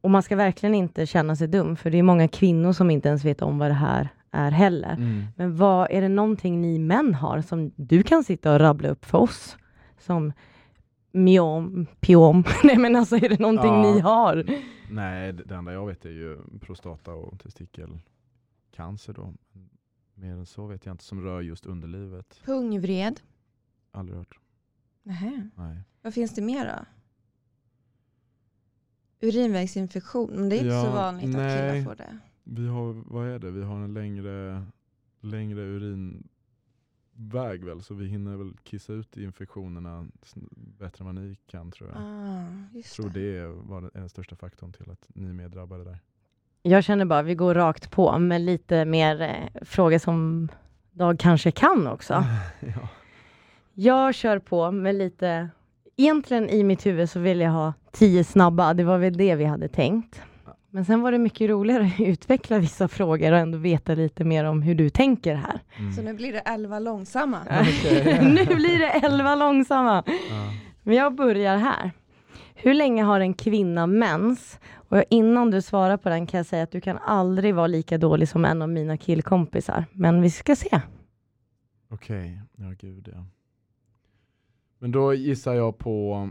Och man ska verkligen inte känna sig dum, för det är många kvinnor som inte ens vet om vad det här är heller. Mm. Men vad är det någonting ni män har som du kan sitta och rabbla upp för oss? Som myom, piom. [laughs] Nej men alltså är det någonting Ja. ni har? Nej, det enda jag vet är ju prostata och testikelcancer då. Mer än så vet jag inte som rör just underlivet. Pungvred. Aldrig hört. Nähä. Nej. Vad finns det mer då? Urinvägsinfektion, men det är inte Ja, så vanligt att nej. killar får det. Vi har, vad är det? Vi har en längre, längre urinväg väl, så vi hinner väl kissa ut infektionerna bättre än vad ni kan tror jag. Ah, just tror det var den- är den största faktorn till att ni är mer drabbade där. Jag känner bara, vi går rakt på med lite mer eh, frågor som Dag kanske kan också. [laughs] ja. Jag kör på med lite, egentligen i mitt huvud så vill jag ha tio snabba, det var väl det vi hade tänkt. Men sen var det mycket roligare att [laughs] utveckla vissa frågor och ändå veta lite mer om hur du tänker här. Mm. Så nu blir det elva långsamma. [laughs] Nu blir det elva långsamma. Ja. Men jag börjar här. Hur länge har en kvinna mens? Och innan du svarar på den kan jag säga att du kan aldrig vara lika dålig som en av mina killkompisar. Men vi ska se. Okej, ja gud ja. Men då gissar jag på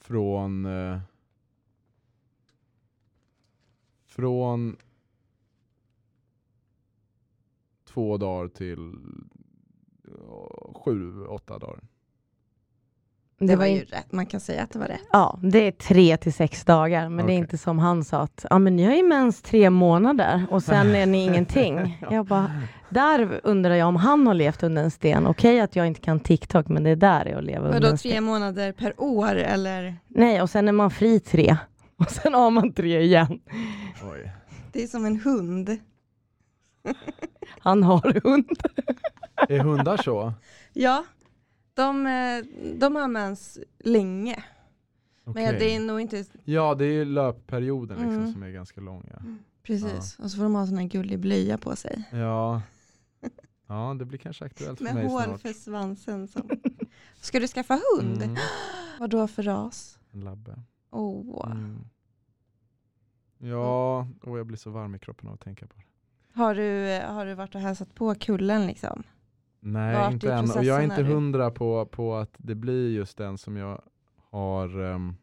från eh, från två dagar till sju, åtta dagar. Det var ju rätt, man kan säga att det var rätt. Ja, det är tre till sex dagar, men det är inte som han sa att ja, men ni har ju mens tre månader och sen är ni [laughs] ingenting. Jag bara, där undrar jag om han har levt under en sten. Okej att jag inte kan TikTok, men det är där jag lever under Vadå en tre sten. månader per år eller? Nej, och sen är man fri tre. [laughs] Och sen har man tre igen. Oj. Det är som en hund. Han har hund. Är hundar så? Ja, de, eh, de mens länge. Okej. Men det är nog inte Ja, det är ju löpperioden liksom Mm. som är ganska lång. Ja. precis. Och så får de ha sån här gullig blöja på sig. Ja. ja, det blir kanske aktuellt för Med mig hår snart. för svansen. Som... Ska du skaffa hund? Mm, Vad då för ras? en labbe. Åh. Mm. Ja, och jag blir så varm i kroppen av att tänka på det. Har, du, eh, har du varit och hälsat på kullen liksom? Nej, Vart inte än. Och jag är inte du? hundra på, på att det blir just den som jag har ehm,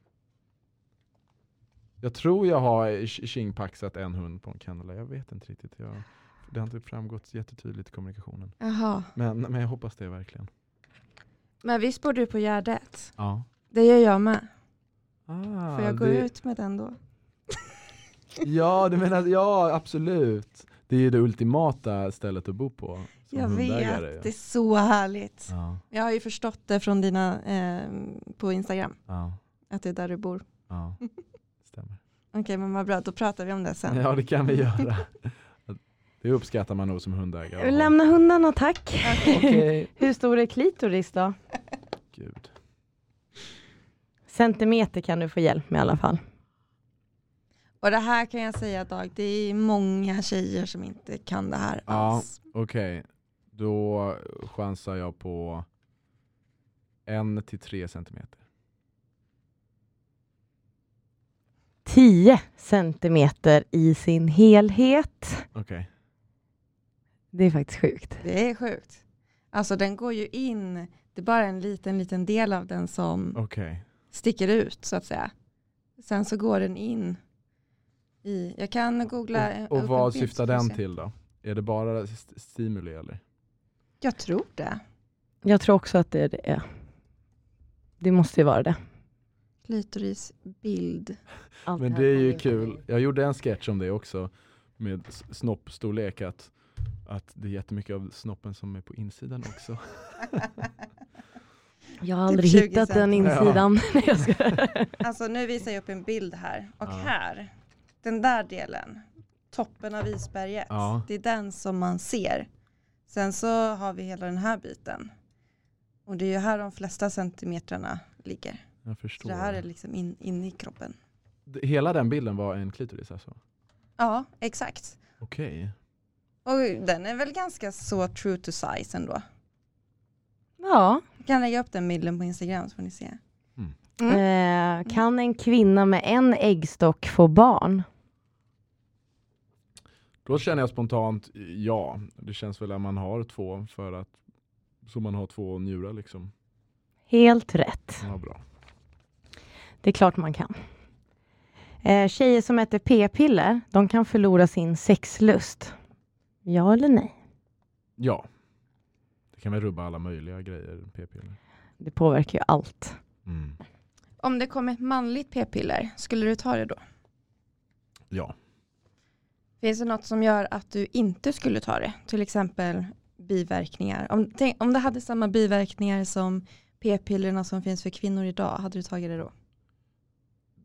Jag tror jag har tjingpaxat en hund på en kennel. Jag vet inte riktigt. Jag, det har inte framgått jättetydligt i kommunikationen. Jaha. Men, men jag hoppas det verkligen. Men visst bor du på Gärdet? Ja. Det gör jag med. Ah, Får jag gå det, ut med den då? [laughs] Ja, du menar, ja absolut. Det är ju det ultimata stället att bo på. Jag vet, det är så härligt. Ja, Jag har ju förstått det från dina eh, på Instagram, ja, att det är där du bor. ja. [laughs] Stämmer. Okej, men vad bra, då pratar vi om det sen. Ja, det kan vi göra. [laughs] Det uppskattar man nog som hundägare. Lämna hundarna tack. Okej. Hur stor är klitoris då? Gud. Centimeter kan du få hjälp med i alla fall. Och det här kan jag säga Dag, det är många tjejer som inte kan det här Ja. alls. Okej, då chansar jag på en till tre centimeter. 10 centimeter i sin helhet. Okej. Det är faktiskt sjukt. Det är sjukt. Alltså den går ju in, det är bara en liten, liten del av den som Okej. Sticker ut så att säga. Sen så går den in i, jag kan googla. Och, och en vad syftar den till då? Är det bara st- stimuli eller? Jag tror det. Jag tror också att det är det. Det måste ju vara det. Klitorisbild. Allt Men det är ju kul. Jag gjorde en sketch om det också med snoppstorlek. Att, att det är jättemycket av snoppen som är på insidan också. [laughs] [laughs] Jag har aldrig 20 hittat den insidan. [laughs] Skojar. Alltså nu visar jag upp en bild här och Ja. här, den där delen, toppen av isberget, Ja. det är den som man ser. Sen så har vi hela den här biten. Och det är ju här de flesta centimetrarna ligger. Jag Så förstår. det här är liksom in, inne i kroppen. Hela den bilden var en klitoris alltså? Ja, exakt. Okej. Och den är väl ganska så true to size ändå. Ja. Jag kan lägga upp den bilden på Instagram så får ni se. Eh, kan en kvinna med en äggstock få barn? Då känner jag spontant ja. Det känns väl att man har två för att så man har två njurar liksom. Helt rätt. Ja, bra. Det är klart man kan. Eh, tjejer som äter p-piller, de kan förlora sin sexlust. Ja eller nej? Ja. Det kan väl rubba alla möjliga grejer, p-piller. Det påverkar ju allt. Mm. Om det kom ett manligt p-piller, skulle du ta det då? Ja. Finns det något som gör att du inte skulle ta det? Till exempel biverkningar. Om, tänk, om det hade samma biverkningar som p-pillerna som finns för kvinnor idag, hade du tagit det då?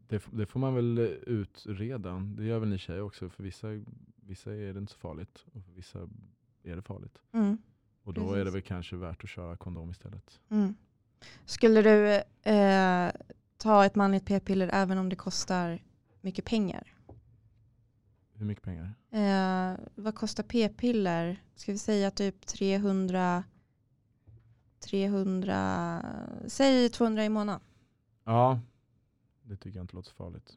Det, det får man väl eh, utreda. Det gör väl ni tjejer också. För vissa, vissa är det inte så farligt och för vissa är det farligt. Mm. Och då är det Precis. väl kanske värt att köra kondom istället. Mm. Skulle du eh, ta ett manligt p-piller även om det kostar mycket pengar? Hur mycket pengar? Eh, vad kostar p-piller? Ska vi säga typ 300, 300, säg 200 i månaden. Ja, det tycker jag inte låter så farligt.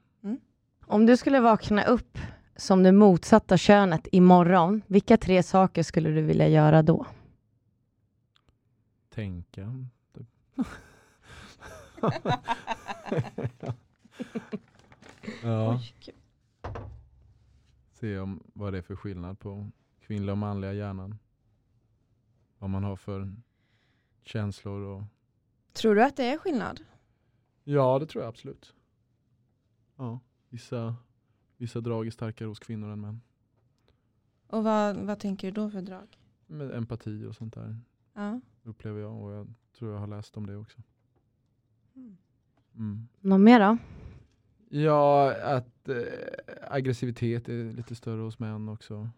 Om du skulle vakna upp som det motsatta könet imorgon, vilka tre saker skulle du vilja göra då? Tänka. [laughs] ja, se om vad det är för skillnad på kvinnliga och manliga hjärnan. Vad man har för känslor och Tror du att det är skillnad? Ja, det tror jag absolut. Ja, vissa, vissa drag är starkare hos kvinnor än män. Och vad, vad tänker du då för drag? Med empati och sånt där Ja. Upplever jag och jag tror jag har läst om det också. Mm. Mm. Något mer då? Ja, att eh, aggressivitet är lite större hos män också.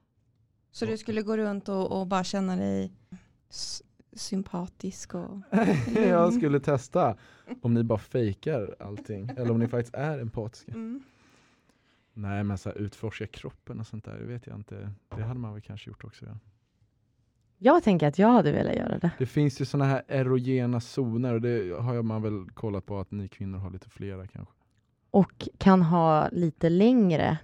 Så du skulle gå runt och, och bara känna dig sympatisk och... [laughs] jag skulle testa om ni bara fejkar allting eller om ni faktiskt är empatiska. Mm. Nej, men så här, utforska kroppen och sånt där, det vet jag inte. Det hade man väl kanske gjort också. Ja. Jag tänker att jag hade velat göra det. Det finns ju såna här erogena zoner och det har man väl kollat på att ni kvinnor har lite flera kanske. Och kan ha lite längre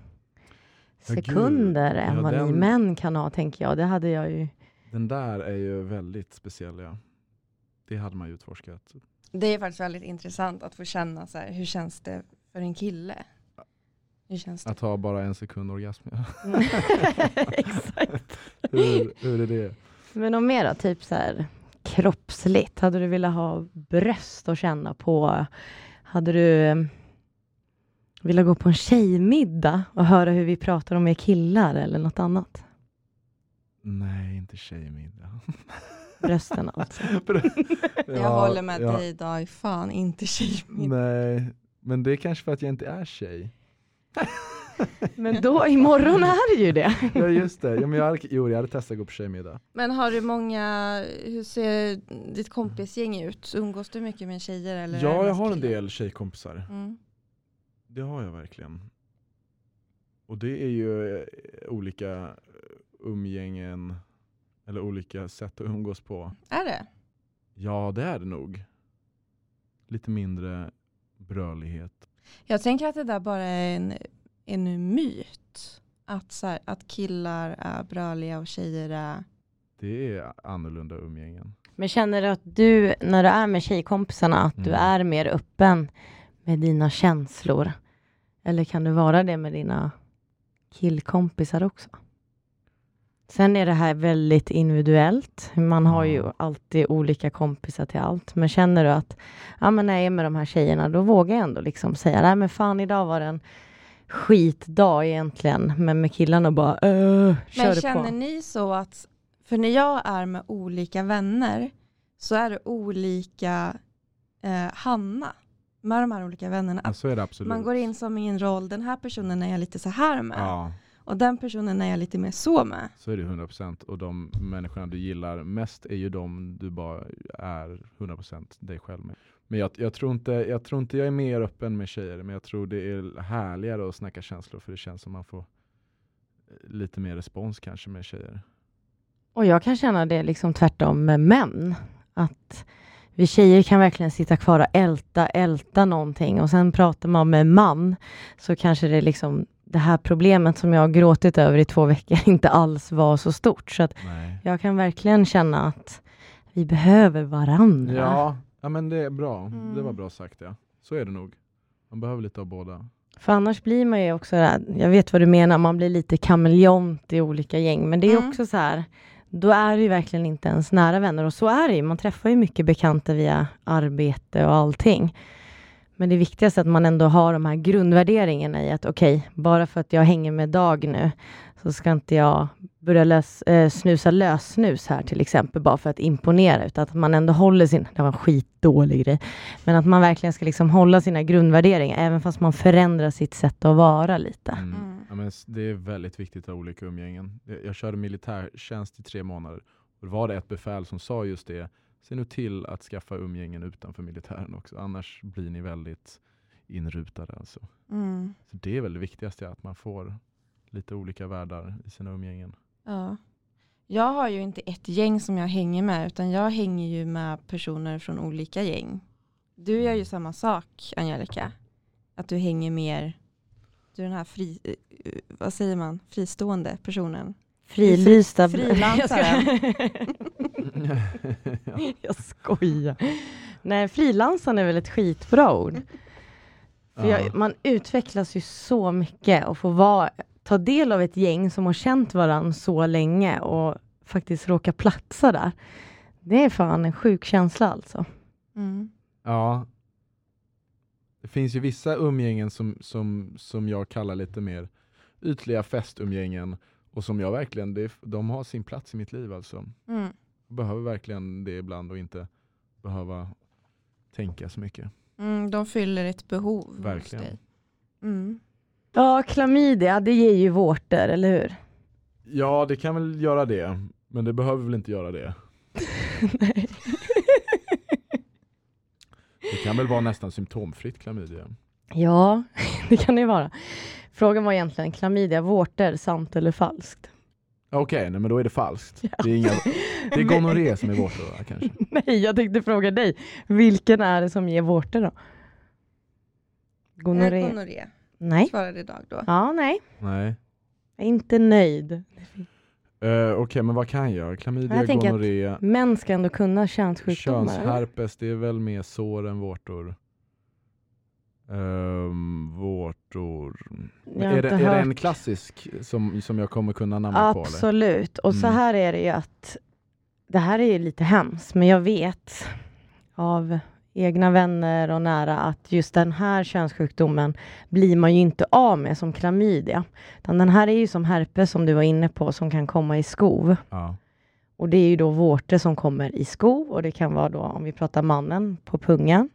Ja, sekunder än Ja, vad ni den- män kan ha, tänker jag. Det hade jag ju. Den där är ju väldigt speciell ja. Det hade man ju utforskat. Det är faktiskt väldigt intressant att få känna så här, hur känns det för en kille? Hur känns det? Att ha bara en sekund orgasm. Ja. [laughs] [laughs] Exakt. hur, hur är det? Men något mer då? Typ så här kroppsligt. Hade du velat ha bröst att känna på? Hade du eh, velat gå på en tjejmiddag och höra hur vi pratar om er killar eller något annat? Nej, inte tjejmiddag. [laughs] Brösten alltså. [laughs] jag håller med ja. dig Dag, fan inte tjejmiddag. Nej, men det är kanske för att jag inte är tjej. [laughs] Men då imorgon är det ju det. Ja just det, ja, men jag hade, jo, jag hade testat att gå på tjejmiddag. Men har du många, hur ser ditt kompisgäng ut? Umgås du mycket med tjejer? Eller Ja, jag har en del tjejkompisar. Mm. Det har jag verkligen. Och det är ju eh, olika eh, umgängen, eller olika sätt att umgås på. Är det? Ja, det är det nog. Lite mindre brölighet. Jag tänker att det där bara är en, en myt. Att, så här, att killar är bröliga och tjejer är... Det är annorlunda umgängen. Men känner du att du, när du är med tjejkompisarna, att du Mm. är mer öppen med dina känslor? Eller kan du vara det med dina killkompisar också? Sen är det här väldigt individuellt. Man har ju alltid olika kompisar till allt. Men känner du att ja, men när jag är med de här tjejerna, då vågar jag ändå liksom säga nej men fan idag var det en skitdag egentligen. Men med killarna bara öh, kör Men känner på. ni så att, för när jag är med olika vänner så är det olika eh, Hanna med de här olika vännerna. Ja, så är det absolut. man går in som i en roll, den här personen är jag lite så här med Ja, och den personen är jag lite mer så med. så är det 100%. Och de människorna du gillar mest är ju de du bara är 100% dig själv med. Men jag, jag, tror inte, jag tror inte jag är mer öppen med tjejer, men jag tror det är härligare att snacka känslor för det känns som man får eh, lite mer respons kanske med tjejer. Och jag kan känna det liksom tvärtom med män. Att vi tjejer kan verkligen sitta kvar och älta, älta någonting och sen pratar man med man så kanske det liksom det här problemet som jag har gråtit över i två veckor [laughs] inte alls var så stort. Så jag kan verkligen känna att vi behöver varandra. Ja, ja, men det är bra. Det var Mm. bra sagt ja. Så är det nog. Man behöver lite av båda. För annars blir man ju också, jag vet vad du menar, man blir lite kameleont i olika gäng. Men det är Mm. också så här, då är det ju verkligen inte ens nära vänner. Och så är det ju, man träffar ju mycket bekanta via arbete och allting. Men det viktigaste är att man ändå har de här grundvärderingarna i att okej, okay, bara för att jag hänger med Dag nu så ska inte jag börja lös, eh, snusa lössnus här till exempel bara för att imponera utan att man ändå håller sin, det var en skitdålig grej, men att man verkligen ska liksom hålla sina grundvärderingar även fast man förändrar sitt sätt att vara lite. Mm. Mm. Ja, men det är väldigt viktigt att ha olika umgängen. Jag körde militärtjänst i tre månader och då var det ett befäl som sa just det, se nu till att skaffa umgängen utanför militären också, annars blir ni väldigt inrutade. Alltså. Mm. Så det är väl det viktigaste, att man får lite olika världar i sina umgängen. Ja. Jag har ju inte ett gäng som jag hänger med utan jag hänger ju med personer från olika gäng. Du gör ju samma sak Angelica. Att du hänger mer, du är den här fri, eh, vad säger man, fristående personen. Frilysta. Frilansaren. [laughs] [laughs] jag skojar. Nej, frilansaren är väl ett skitbra ord. För jag, man utvecklas ju så mycket och får vara ta del av ett gäng som har känt varandra så länge och faktiskt råka platsa där. Det är fan en sjuk känsla alltså. Mm. Ja. Det finns ju vissa umgängen som, som, som jag kallar lite mer ytliga festumgängen och som jag verkligen, det, de har sin plats i mitt liv alltså. Mm. Jag behöver verkligen det ibland och inte behöva tänka så mycket. Mm, de fyller ett behov Verkligen. hos dig. Mm. Ja, klamydia, det ger ju vårtor, eller hur? Ja, det kan väl göra det. Men det behöver väl inte göra det. [laughs] Nej. [laughs] Det kan väl vara nästan symptomfritt klamydia? Ja, [laughs] det kan det vara. Frågan var egentligen klamydia, vårtor, sant eller falskt? Okej, okay, men då är det falskt. Ja. Det är, inga, det är gonorré som är vårtor då, kanske? Nej, jag tänkte fråga dig. Vilken är det som ger vårtor då? Gonorré. gonorré. Nej. Svarade idag då. Ja, nej. Nej. Jag är inte nöjd. Uh, Okej, okay, men vad kan jag? Klamydia, jag gonorré. Män ska ändå kunna könssjukdomar. Könsherpes, det är väl mer sår än vårtor. Um, vårtor. Är det, är det en klassisk som, som jag kommer kunna namnet Absolut. på? Absolut. Och mm. så här är det ju att det här är ju lite hemskt, men jag vet av egna vänner och nära att just den här könssjukdomen blir man ju inte av med som klamydia. den här är ju som herpes som du var inne på som kan komma i skov. Ja. Och det är ju då vårtor som kommer i skov och det kan vara då om vi pratar mannen på pungen,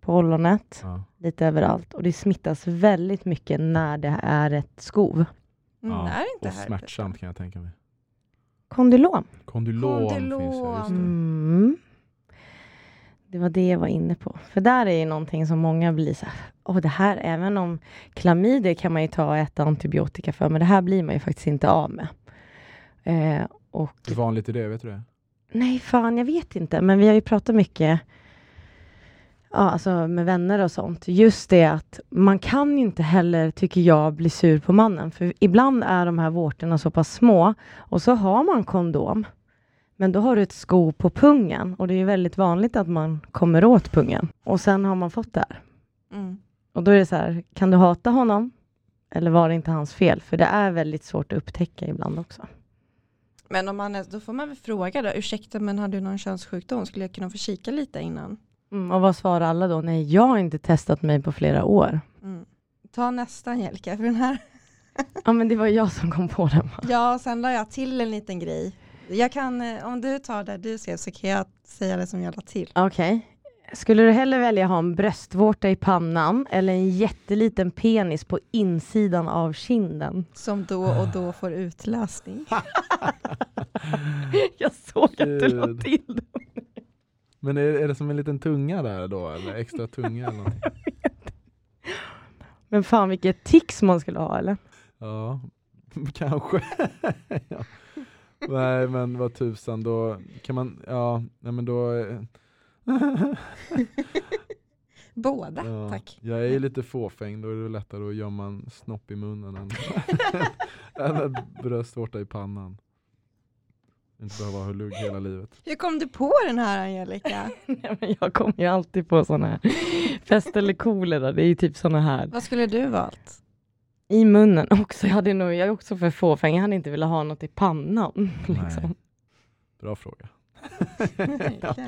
på ollonet, ja. lite överallt och det smittas väldigt mycket när det är ett skov. Mm, ja, är inte och smärtsamt kan jag tänka mig. Kondylom. Kondylom, Kondylom. finns det, just det. Mm. Det var det jag var inne på. För där är ju någonting som många blir så här, åh det här, även om klamydia kan man ju ta och äta antibiotika för, men det här blir man ju faktiskt inte av med. Eh, och, Hur vanligt är det, vet du det? Nej, fan jag vet inte, men vi har ju pratat mycket ja, alltså med vänner och sånt. Just det att man kan inte heller, tycker jag, bli sur på mannen. För ibland är de här vårtorna så pass små och så har man kondom. Men då har du ett sko på pungen och det är väldigt vanligt att man kommer åt pungen och sen har man fått det här. Mm. Och då är det så här, kan du hata honom? Eller var det inte hans fel? För det är väldigt svårt att upptäcka ibland också. Men om man då får man väl fråga då, ursäkta men har du någon könssjukdom? Skulle jag kunna få kika lite innan? Mm, och vad svarar alla då? Nej, jag har inte testat mig på flera år. Mm. Ta nästa Angelica, för den här Ja men det var jag som kom på den. Ja, sen la jag till en liten grej jag kan, eh, om du tar det du ser så kan jag säga det som jag la till. Okej. Okay. Skulle du hellre välja ha en bröstvårta i pannan eller en jätteliten penis på insidan av kinden? Som då och då får utlösning. [laughs] jag såg att du la till det. Men är, är det som en liten tunga där då, eller extra tunga eller någonting? [laughs] Men fan vilket tics man skulle ha eller? Ja, [laughs] kanske. ja. Nej men vad tusan, då kan man, ja, nej men då [laughs] Båda, ja, tack. Jag är lite fåfäng, då är det lättare att gömma en snopp i munnen än, [laughs] än en bröstvårta i pannan. Inte behöva ha lugg hela livet. Hur kom du på den här Angelica? [laughs] Nej, men jag kommer ju alltid på sådana här. Fest eller kolera, det är ju typ sådana här. Vad skulle du valt? I munnen också. Jag, hade nog, jag är också för fåfäng. Jag hade inte velat ha något i pannan. [laughs] Liksom. Bra fråga. [laughs]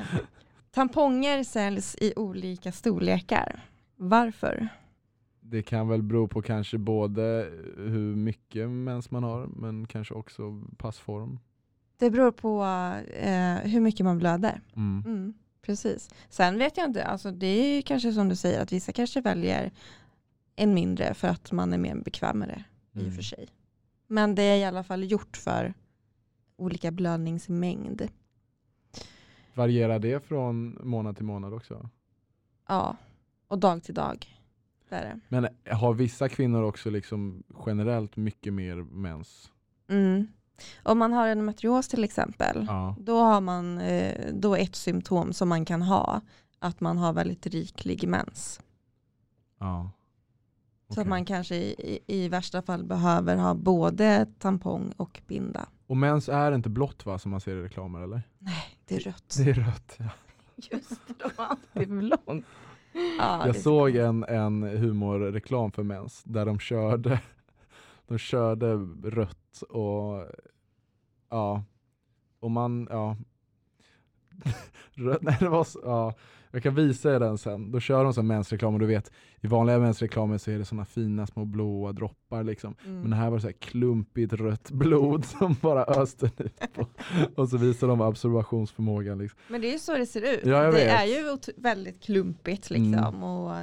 Tamponger säljs i olika storlekar. Varför? Det kan väl bero på kanske både hur mycket mens man har men kanske också passform. Det beror på eh, hur mycket man blöder. Mm. Mm, precis. Sen vet jag inte, alltså det är ju kanske som du säger att vissa kanske väljer en mindre för att man är mer bekväm med det i och Mm. för sig. Men det är i alla fall gjort för olika blödningsmängd. Varierar det från månad till månad också? Ja, och dag till dag. Det. Men har vissa kvinnor också liksom generellt mycket mer mens? Mm. Om man har endometrios till exempel, Ja. då har man eh, då ett symptom som man kan ha, att man har väldigt riklig mens. ja. Så att man kanske i, i, i värsta fall behöver ha både tampong och binda. Och mens är inte blått va, som man ser i reklamer eller? Nej, det är rött. Det är rött. Ja. [laughs] Just det, de har alltid blont. Ja, Jag såg en, en humorreklam för mens där de körde, [laughs] de körde rött och ja, och man, ja. [laughs] Rött, nej det var så, ja. Jag kan visa er den sen. Då kör de som mensreklam och du vet i vanliga mensreklamer så är det såna fina små blåa droppar liksom. Mm. Men här var det så här klumpigt rött blod [laughs] som bara öste ut på. Och så visar de absorbationsförmågan liksom. Men det är ju så det ser ut. Ja, jag det är ju väldigt klumpigt liksom Mm. och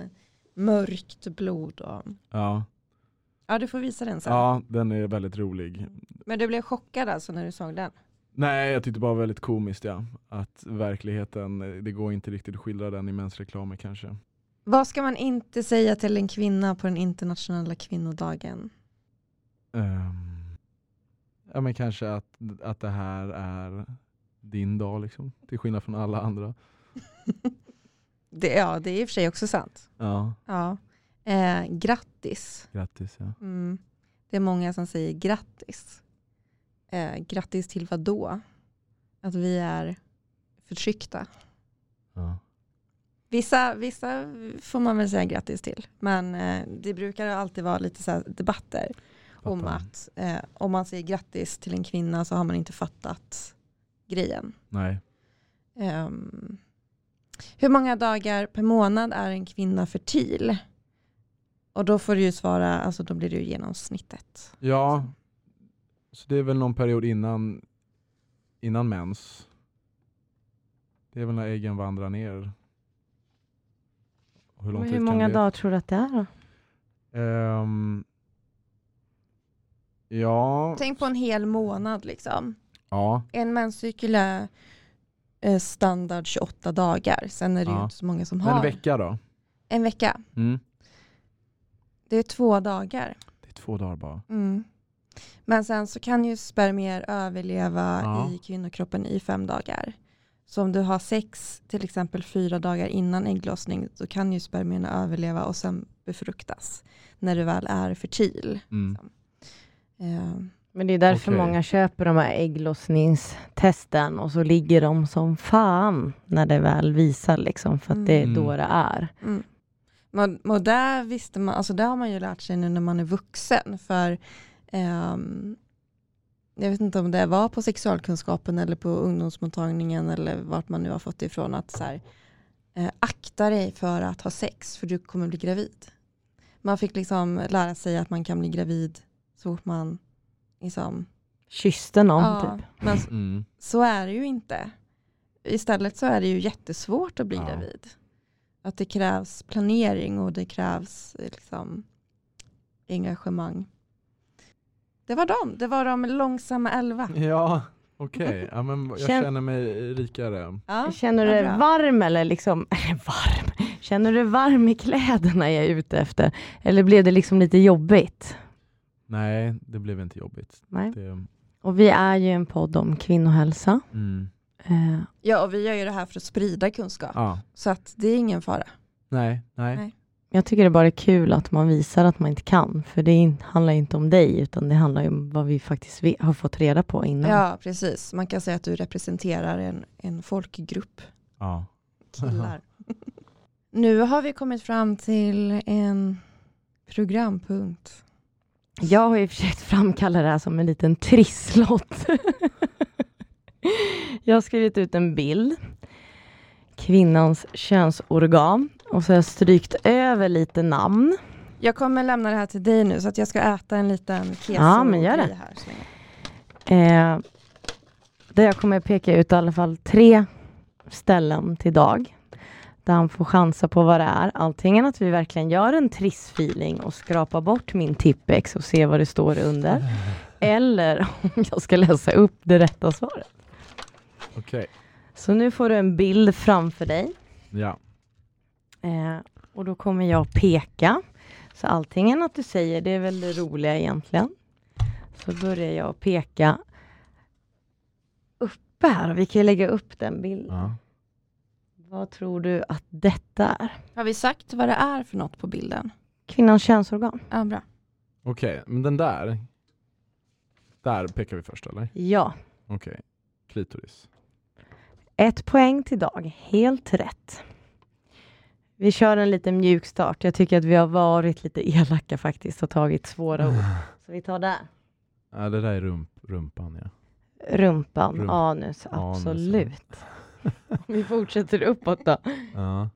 mörkt blod. Och... Ja. Ja, du får visa den sen. ja, den är väldigt rolig. Men du blev chockad alltså när du såg den? Nej, jag tyckte bara väldigt komiskt ja. Att verkligheten, det går inte riktigt att skildra den i mensreklamer kanske. Vad ska man inte säga till en kvinna på den internationella kvinnodagen? Ehm, ja men kanske att, att det här är din dag liksom. Till skillnad från alla andra. [laughs] Det, ja, det är i och för sig också sant. Ja, Ja. Eh, grattis. grattis ja. Mm. Det är många som säger grattis. Eh, grattis till vad då? Att vi är förtryckta. ja. Vissa, vissa får man väl säga grattis till. Men eh, det brukar alltid vara lite så debatter om Fattar. att eh, om man säger grattis till en kvinna så har man inte fattat grejen. Nej. Ehm, hur många dagar per månad är en kvinna fertil? Och då får du ju svara, alltså då blir det ju genomsnittet. Ja, så det är väl någon period innan, innan mens. Det är väl när äggen vandrar ner. Hur, lång Men hur många dagar tror du att det är då? Ehm, ja, Tänk på en hel månad liksom. ja, En menscykel är eh, standard 28 dagar. Sen är det ju Ja. inte så många som en har. vecka då? En vecka. Mm. Det är två dagar. Det är två dagar bara. Mm. Men sen så kan ju spermier överleva Ja. i kvinnokroppen i fem dagar. Så om du har sex till exempel fyra dagar innan ägglossning så kan ju spermierna överleva och sen befruktas när du väl är fertil. Mm. Eh, Men det är därför Okej. många köper de här ägglossningstesten och så ligger de som fan när det väl visar liksom för att det är Mm. då det är. Mm. Men, och där visste man, alltså där har man ju lärt sig nu när man är vuxen. För ehm, jag vet inte om det var på sexualkunskapen eller på ungdomsmottagningen eller vart man nu har fått det ifrån att så här, eh, akta dig för att ha sex för du kommer bli gravid. Man fick liksom lära sig att man kan bli gravid så fort man liksom, Kysste någon ja, typ. men Mm. så är det ju inte. Istället så är det ju jättesvårt att bli Ja. gravid. Att det krävs planering och det krävs liksom engagemang. Det var de, det var de långsamma elva. Ja, okej. Ja, men jag Känn- känner mig rikare. Ja, Känner du dig varm eller liksom, [laughs] varm? Känner du dig varm i kläderna jag är ute efter? Eller blev det liksom lite jobbigt? Nej, det blev inte jobbigt. Nej. Det, Och vi är ju en podd om kvinnohälsa. mm. Eh, Ja, och vi gör ju det här för att sprida kunskap. ja. Så att det är ingen fara. Nej, nej. Nej. Jag tycker det bara är kul att man visar att man inte kan. För det handlar inte om dig, utan det handlar om vad vi faktiskt har fått reda på innan. Ja, precis. Man kan säga att du representerar en, en folkgrupp Ja. killar. [laughs] nu har vi kommit fram till en programpunkt. Jag har ju försökt framkalla det här som en liten trisslott. [laughs] jag har skrivit ut en bild. kvinnans könsorgan. Och så har jag strykt över lite namn. Jag kommer lämna det här till dig nu så att jag ska äta en liten keso Ja, men gör det. här. Eh, där jag kommer peka ut i alla fall tre ställen till Dag. Där han får chansa på vad det är. Antingen att vi verkligen gör en trissfeeling och skrapar bort min tippex och ser vad det står under. [laughs] Eller om jag ska läsa upp det rätta svaret. Okej. Så nu får du en bild framför dig. Ja. Eh, och då kommer jag peka. Så antingen att du säger, det är väl det roliga egentligen. Så börjar jag peka uppe här. Vi kan ju lägga upp den bilden. ja. Vad tror du att detta är? Har vi sagt vad det är för något på bilden? Kvinnans könsorgan? Ja, bra. Okej, men den där. Där pekar vi först eller? Ja. Okej. Klitoris. Ett poäng till Dag. Helt rätt. Vi kör en liten mjuk start. Jag tycker att vi har varit lite elaka faktiskt och tagit svåra ord. Så vi tar där. Ja, det där är rump, rumpan ja. Rumpan, Rump- anus, Anus, absolut. [laughs] vi fortsätter uppåt då. ja.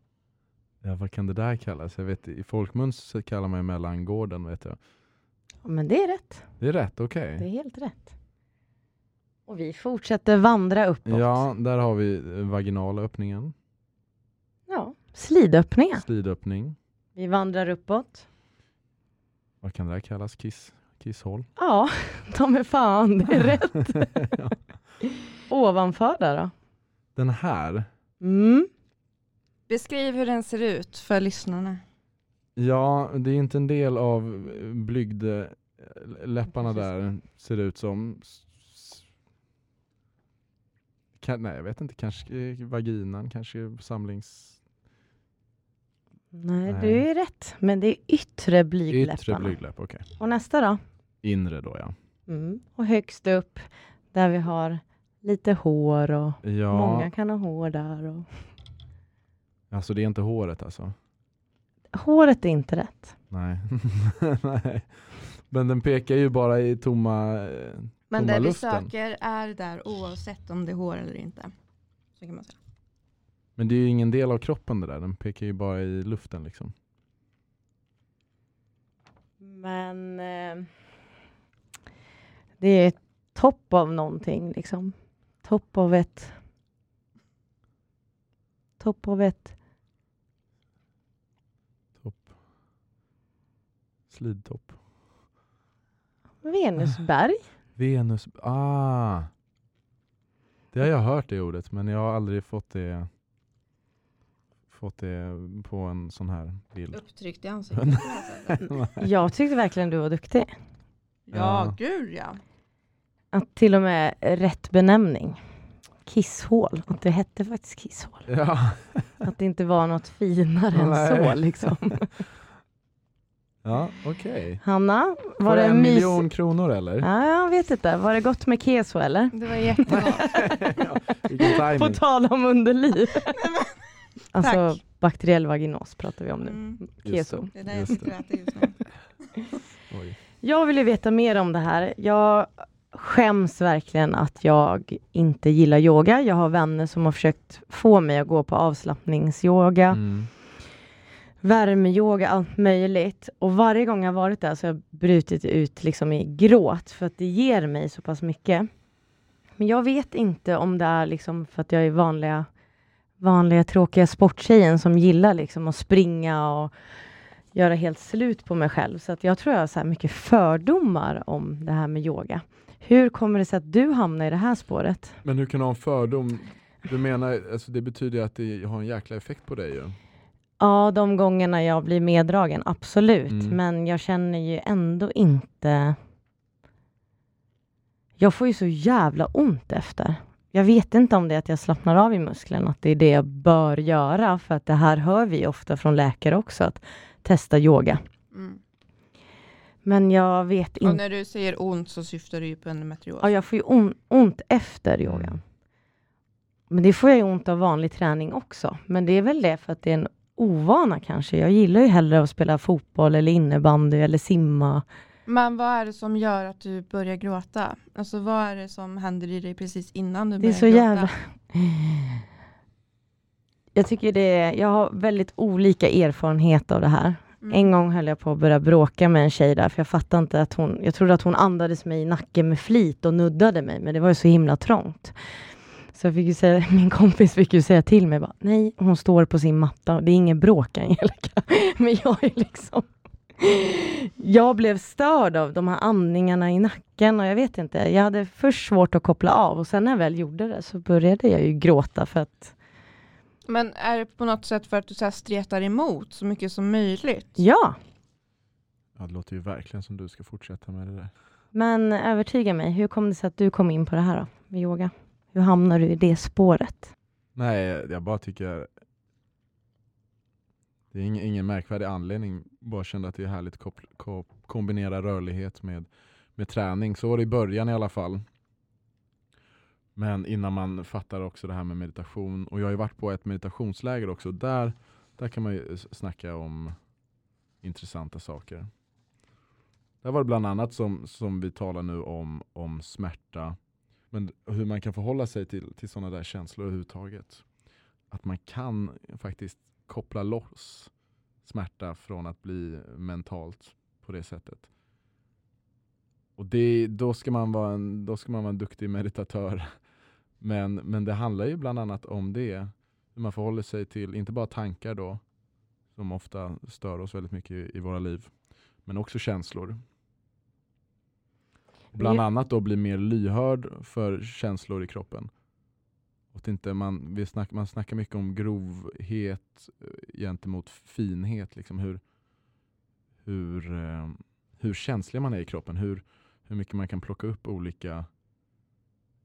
Ja, vad kan det där kallas? Jag vet, I folkmun kallar man ju mellangården vet jag. Men det är rätt. Det är rätt, okej. Det är helt rätt. Och vi fortsätter vandra uppåt. Ja, där har vi eh, vaginala öppningen. Slidöppningar. Slidöppning. Vi vandrar uppåt. Vad kan det där kallas? Kiss, kisshål? Ja, [laughs] ta mig fan, det är rätt. [laughs] ja. Ovanför där då? Den här. Mm. Beskriv hur den ser ut för lyssnarna. Ja, det är inte en del av eh, blygd eh, läpparna där ser det ut som. Kan, nej, jag vet inte. Kanske eh, vaginan, kanske samlings... Nej, Nej. du är rätt. Men det är yttre blygdläpparna. Yttre blygdläpp, okej. Och nästa då? Inre då ja. Mm. Och högst upp där vi har lite hår och Ja, många kan ha hår där. Och... alltså det är inte håret alltså. Håret är inte rätt. Nej. [laughs] nej. Men den pekar ju bara i tomma... eh, Men Tomma det vi luften. söker är där oavsett om det är hår eller inte. Så kan man säga. Men det är ju ingen del av kroppen det där. Den pekar ju bara i luften liksom. Men eh, det är topp av någonting liksom. Topp av ett... Topp av ett... Topp. Slidtopp. Venusberg. [laughs] Venus. Ah! Det har jag hört det ordet men jag har aldrig fått det fått det på en sån här bild. Upptryckt i [laughs] ansiktet. Jag tyckte verkligen du var duktig. ja, Ja. gud ja. Att till och med rätt benämning. Kisshål. Att det hette faktiskt kisshål. ja. [laughs] Att det inte var något finare än så liksom. [laughs] ja, okej. Hanna, Får var det en mys... miljon kronor eller? Ja, jag vet inte. Var det gott med keso eller? Det var jättegott. ja, På tal om underliv. Alltså Tack. bakteriell vaginos pratar vi om nu. Mm, Keso. det är det jag sitter och äter just nu. [laughs] Oj. Jag vill ju veta mer om det här. Jag skäms verkligen att jag inte gillar yoga. Jag har vänner som har försökt få mig att gå på avslappningsyoga, Mm. värmeyoga, allt möjligt. Och varje gång jag har varit där så har jag brutit ut liksom i gråt för att det ger mig så pass mycket. Men jag vet inte om det är liksom för att jag är vanliga, vanliga tråkiga sporttjejen som gillar liksom att springa och göra helt slut på mig själv. Så att jag tror jag har så här mycket fördomar om det här med yoga. Hur kommer det sig att du hamnar i det här spåret? Men hur kan du ha en fördom? Du menar, alltså det betyder att det har en jäkla effekt på dig ju. Ja, de gångerna jag blir meddragen, absolut. Mm. Men jag känner ju ändå inte... Jag får ju så jävla ont efter. Jag vet inte om det är att jag slappnar av i musklerna, att det är det jag bör göra. För att det här hör vi ofta från läkare också, att testa yoga. Mm. Men jag vet Och inte. när du säger ont så syftar du ju på endometrios. Ja, jag får ju on- ont efter Mm. yogan. Men det får jag ju ont av vanlig träning också. Men det är väl det för att det är en ovana kanske. Jag gillar ju hellre att spela fotboll eller innebandy eller simma. Men vad är det som gör att du börjar gråta? Alltså vad är det som händer i dig precis innan du Det är börjar så gråta? jävla... jag tycker det är, jag har väldigt olika erfarenhet av det här. Mm. En gång höll jag på att börja bråka med en tjej där, för jag fattade inte att hon, jag trodde att hon andades mig i nacken med flit och nuddade mig, men det var ju så himla trångt. Så jag fick ju säga, [laughs] min kompis fick ju säga till mig, bara, nej, hon står på sin matta och det är ingen bråk Angelica. [laughs] Men jag är liksom, jag blev störd av de här andningarna i nacken och jag vet inte, jag hade först svårt att koppla av och sen när jag väl gjorde det så började jag ju gråta för att, Men är det på något sätt för att du så här stretar emot så mycket som möjligt? ja, Ja, det låter ju verkligen som du ska fortsätta med det där. Men övertyga mig, hur kom det sig att du kom in på det här då, med yoga? Hur hamnade du i det spåret? Nej, jag bara tycker det är ingen, ingen märkvärdig anledning. Bara kände att det är härligt att kombinera rörlighet med, med träning. Så var det i början i alla fall. Men innan man fattar också det här med meditation. Och jag har ju varit på ett meditationsläger också. Där, där kan man ju snacka om intressanta saker. Där var det bland annat som, som vi talar nu om, om smärta. Men hur man kan förhålla sig till, till sådana där känslor överhuvudtaget. Att man kan faktiskt koppla loss smärta från att bli mentalt på det sättet. Och det, då, ska man vara en, då ska man vara en duktig meditatör. [laughs] Men, men det handlar ju bland annat om det. Hur man förhåller sig till, inte bara tankar då, som ofta stör oss väldigt mycket i, i våra liv, men också känslor. Bland annat då bli mer lyhörd för känslor i kroppen. Att inte man, vi snack, man snackar mycket om grovhet eh, gentemot finhet. Liksom hur, hur, eh, hur känslig man är i kroppen. Hur, hur mycket man kan plocka upp olika,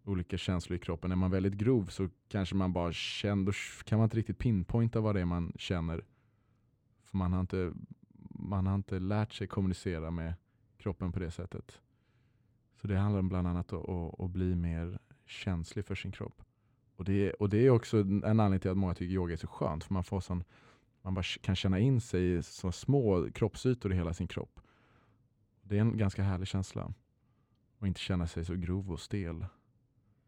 olika känslor i kroppen. Är man väldigt grov så kanske man bara känner, då kan man inte riktigt pinpointa vad det är man känner. För man har inte, man har inte lärt sig kommunicera med kroppen på det sättet. Så det handlar bland annat om att, att bli mer känslig för sin kropp. Och det, och det är också en anledning till att många tycker yoga är så skönt. För man, får sån, man bara kan känna in sig i så små kroppsytor i hela sin kropp. Det är en ganska härlig känsla. Och inte känna sig så grov och stel.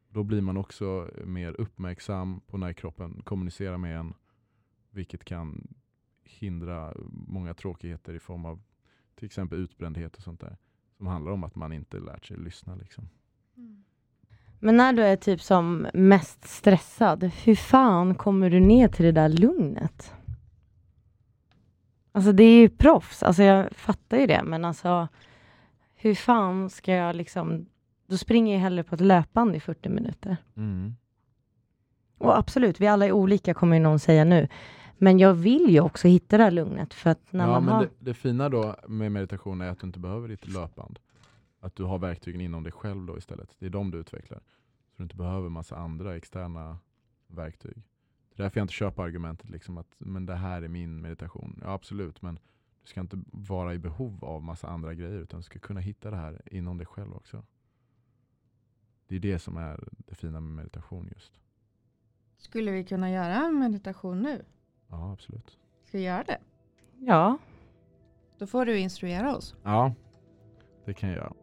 Då blir man också mer uppmärksam på när kroppen kommunicerar med en. Vilket kan hindra många tråkigheter i form av till exempel utbrändhet och sånt där. Som handlar om att man inte lärt sig lyssna. Liksom. Mm. Men när du är typ som mest stressad, hur fan kommer du ner till det där lugnet? Alltså det är ju proffs, alltså jag fattar ju det, men alltså hur fan ska jag liksom, då springer jag hellre på ett löpband i 40 minuter. Och absolut, vi alla är olika kommer ju någon säga nu. Men jag vill ju också hitta det här lugnet för att när ja, man men har... det, det fina då med meditation är att du inte behöver ditt löpband. Att du har verktygen inom dig själv då istället. Det är de du utvecklar. Så du inte behöver massa andra externa verktyg. Det är därför jag inte köper argumentet liksom att men det här är min meditation. Ja absolut, men du ska inte vara i behov av massa andra grejer utan du ska kunna hitta det här inom dig själv också. Det är det som är det fina med meditation just. Skulle vi kunna göra en meditation nu? Ja, absolut. Ska vi göra det? Ja, Då får du instruera oss. Ja, det kan jag göra.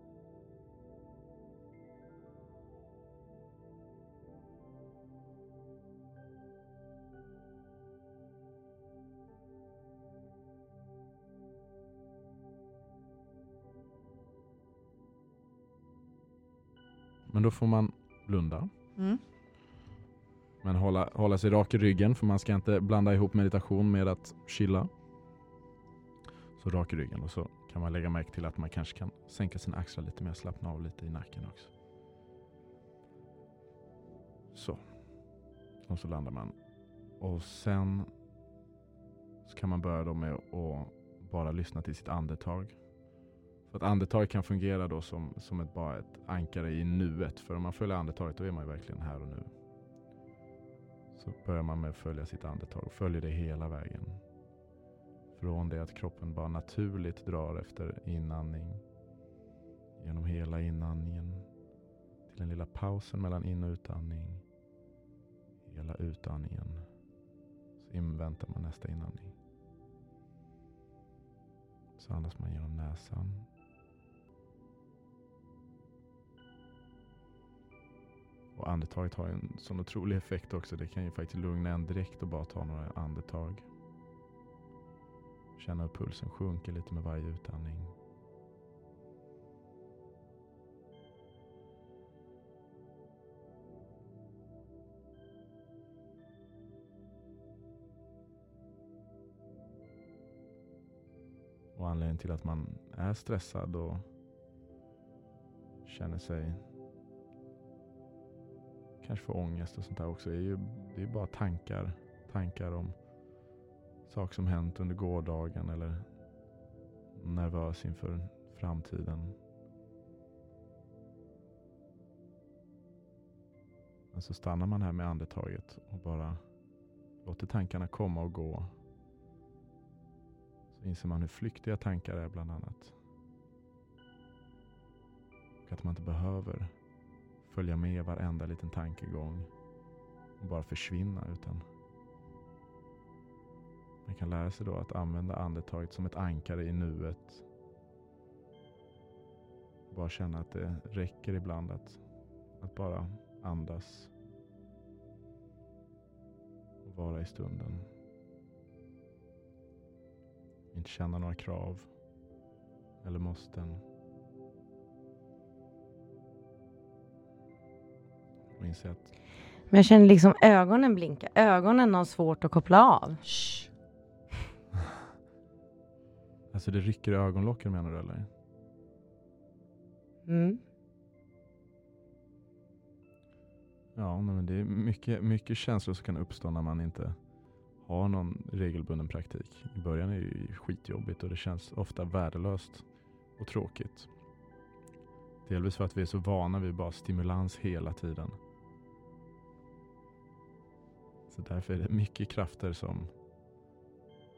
Men då får man blunda. Mm. Men hålla, hålla sig rak i ryggen för man ska inte blanda ihop meditation med att chilla. Så rak i ryggen och så kan man lägga märke till att man kanske kan sänka sina axlar lite mer, slappna av lite i nacken också. Så. Och så landar man. Och sen så kan man börja då med att bara lyssna till sitt andetag. Så att andetaget kan fungera då som, som ett, bara ett ankare i nuet. För om man följer andetaget då är man ju verkligen här och nu. Så börjar man med att följa sitt andetag och följer det hela vägen. Från det att kroppen bara naturligt drar efter inandning. Genom hela inandningen. Till den lilla pausen mellan in och utandning. Hela utandningen. Så inväntar man nästa inandning. Så andas man genom näsan. Och andetaget har en sån otrolig effekt också. Det kan ju faktiskt lugna en direkt och bara ta några andetag. Känna hur pulsen sjunker lite med varje utandning. Och anledningen till att man är stressad och känner sig kanske får ångest och sånt där också. Det är ju, det är bara tankar. Tankar om saker som hänt under gårdagen eller nervös inför framtiden. Men så stannar man här med andetaget och bara låter tankarna komma och gå. Så inser man hur flyktiga tankar är bland annat. Och att man inte behöver följa med varenda liten tankegång och bara försvinna. Utan man kan lära sig då att använda andetaget som ett ankare i nuet. Bara känna att det räcker ibland att, att bara andas och vara i stunden. Inte känna några krav eller måsten. Och inse att Men jag känner liksom ögonen blinka. Ögonen har svårt att koppla av. Shh. alltså det rycker i ögonlocken menar du eller? Mm. Ja, men det är mycket, mycket känslor som kan uppstå när man inte har någon regelbunden praktik. I början är det ju skitjobbigt och det känns ofta värdelöst och tråkigt. Delvis för att vi är så vana vid bara stimulans hela tiden. Så därför är det mycket krafter som,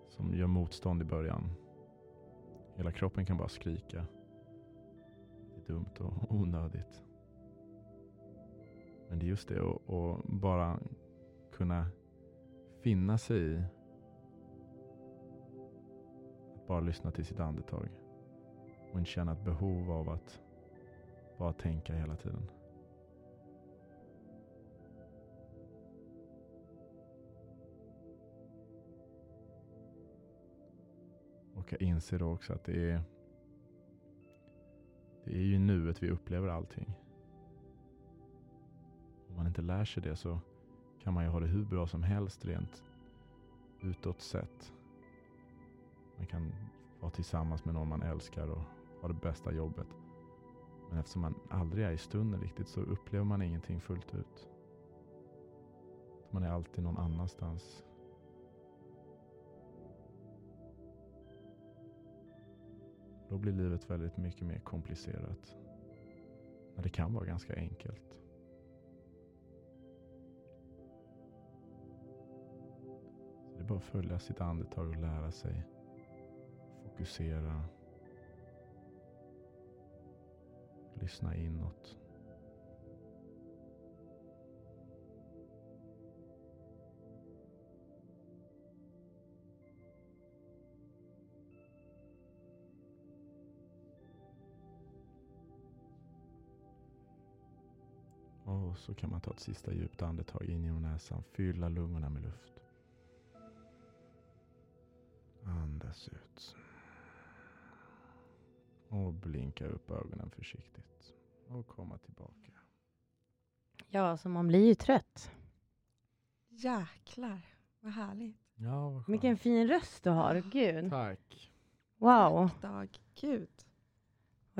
som gör motstånd i början. Hela kroppen kan bara skrika. Det är dumt och [laughs] onödigt. Men det är just det att, bara kunna finna sig i att bara lyssna till sitt andetag. Och inte känna ett behov av att bara tänka hela tiden. Och jag inser då också att det är det är ju nuet vi upplever allting. Om man inte lär sig det så kan man ju ha det hur bra som helst rent utåt sett. Man kan vara tillsammans med någon man älskar och ha det bästa jobbet. Men eftersom man aldrig är i stunden riktigt så upplever man ingenting fullt ut. Man är alltid någon annanstans. Då blir livet väldigt mycket mer komplicerat. Men det kan vara ganska enkelt. Så det är bara att följa sitt andetag och lära sig fokusera. Lyssna inåt. Så kan man ta ett sista djupt andetag in genom näsan. Fylla lungorna med luft. Andas ut. Och blinka upp ögonen försiktigt. Och komma tillbaka. Ja, alltså man blir ju trött. Jäklar, vad härligt. Ja, vad. Vilken fin röst du har. Gud. Tack. Wow, Dag. Gud.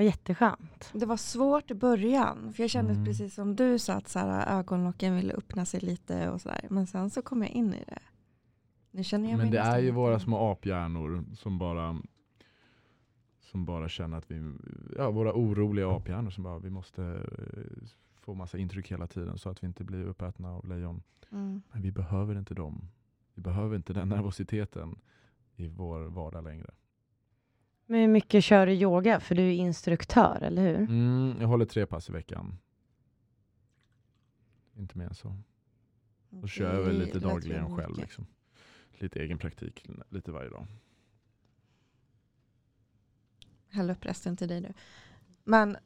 Vad jätteskönt. Det var svårt i början, för jag kände Mm. precis som du sa att så här, ögonlocken ville öppna sig lite och sådär. Men sen så kom jag in i det. Nu känner jag Men mig det är ju lite- våra små aphjärnor som bara som bara känner att vi, ja våra oroliga aphjärnor som bara, vi måste eh, få massa intryck hela tiden så att vi inte blir uppätna av lejon. Mm. Men vi behöver inte dem. Vi behöver inte den nervositeten i vår vardag längre. Men hur mycket kör du yoga? För du är instruktör, eller hur? Mm, jag håller tre pass i veckan. Inte mer än så. Då kör jag väl lite dagligen själv. Liksom. Lite egen praktik, lite varje dag. Häll upp resten till dig nu. Men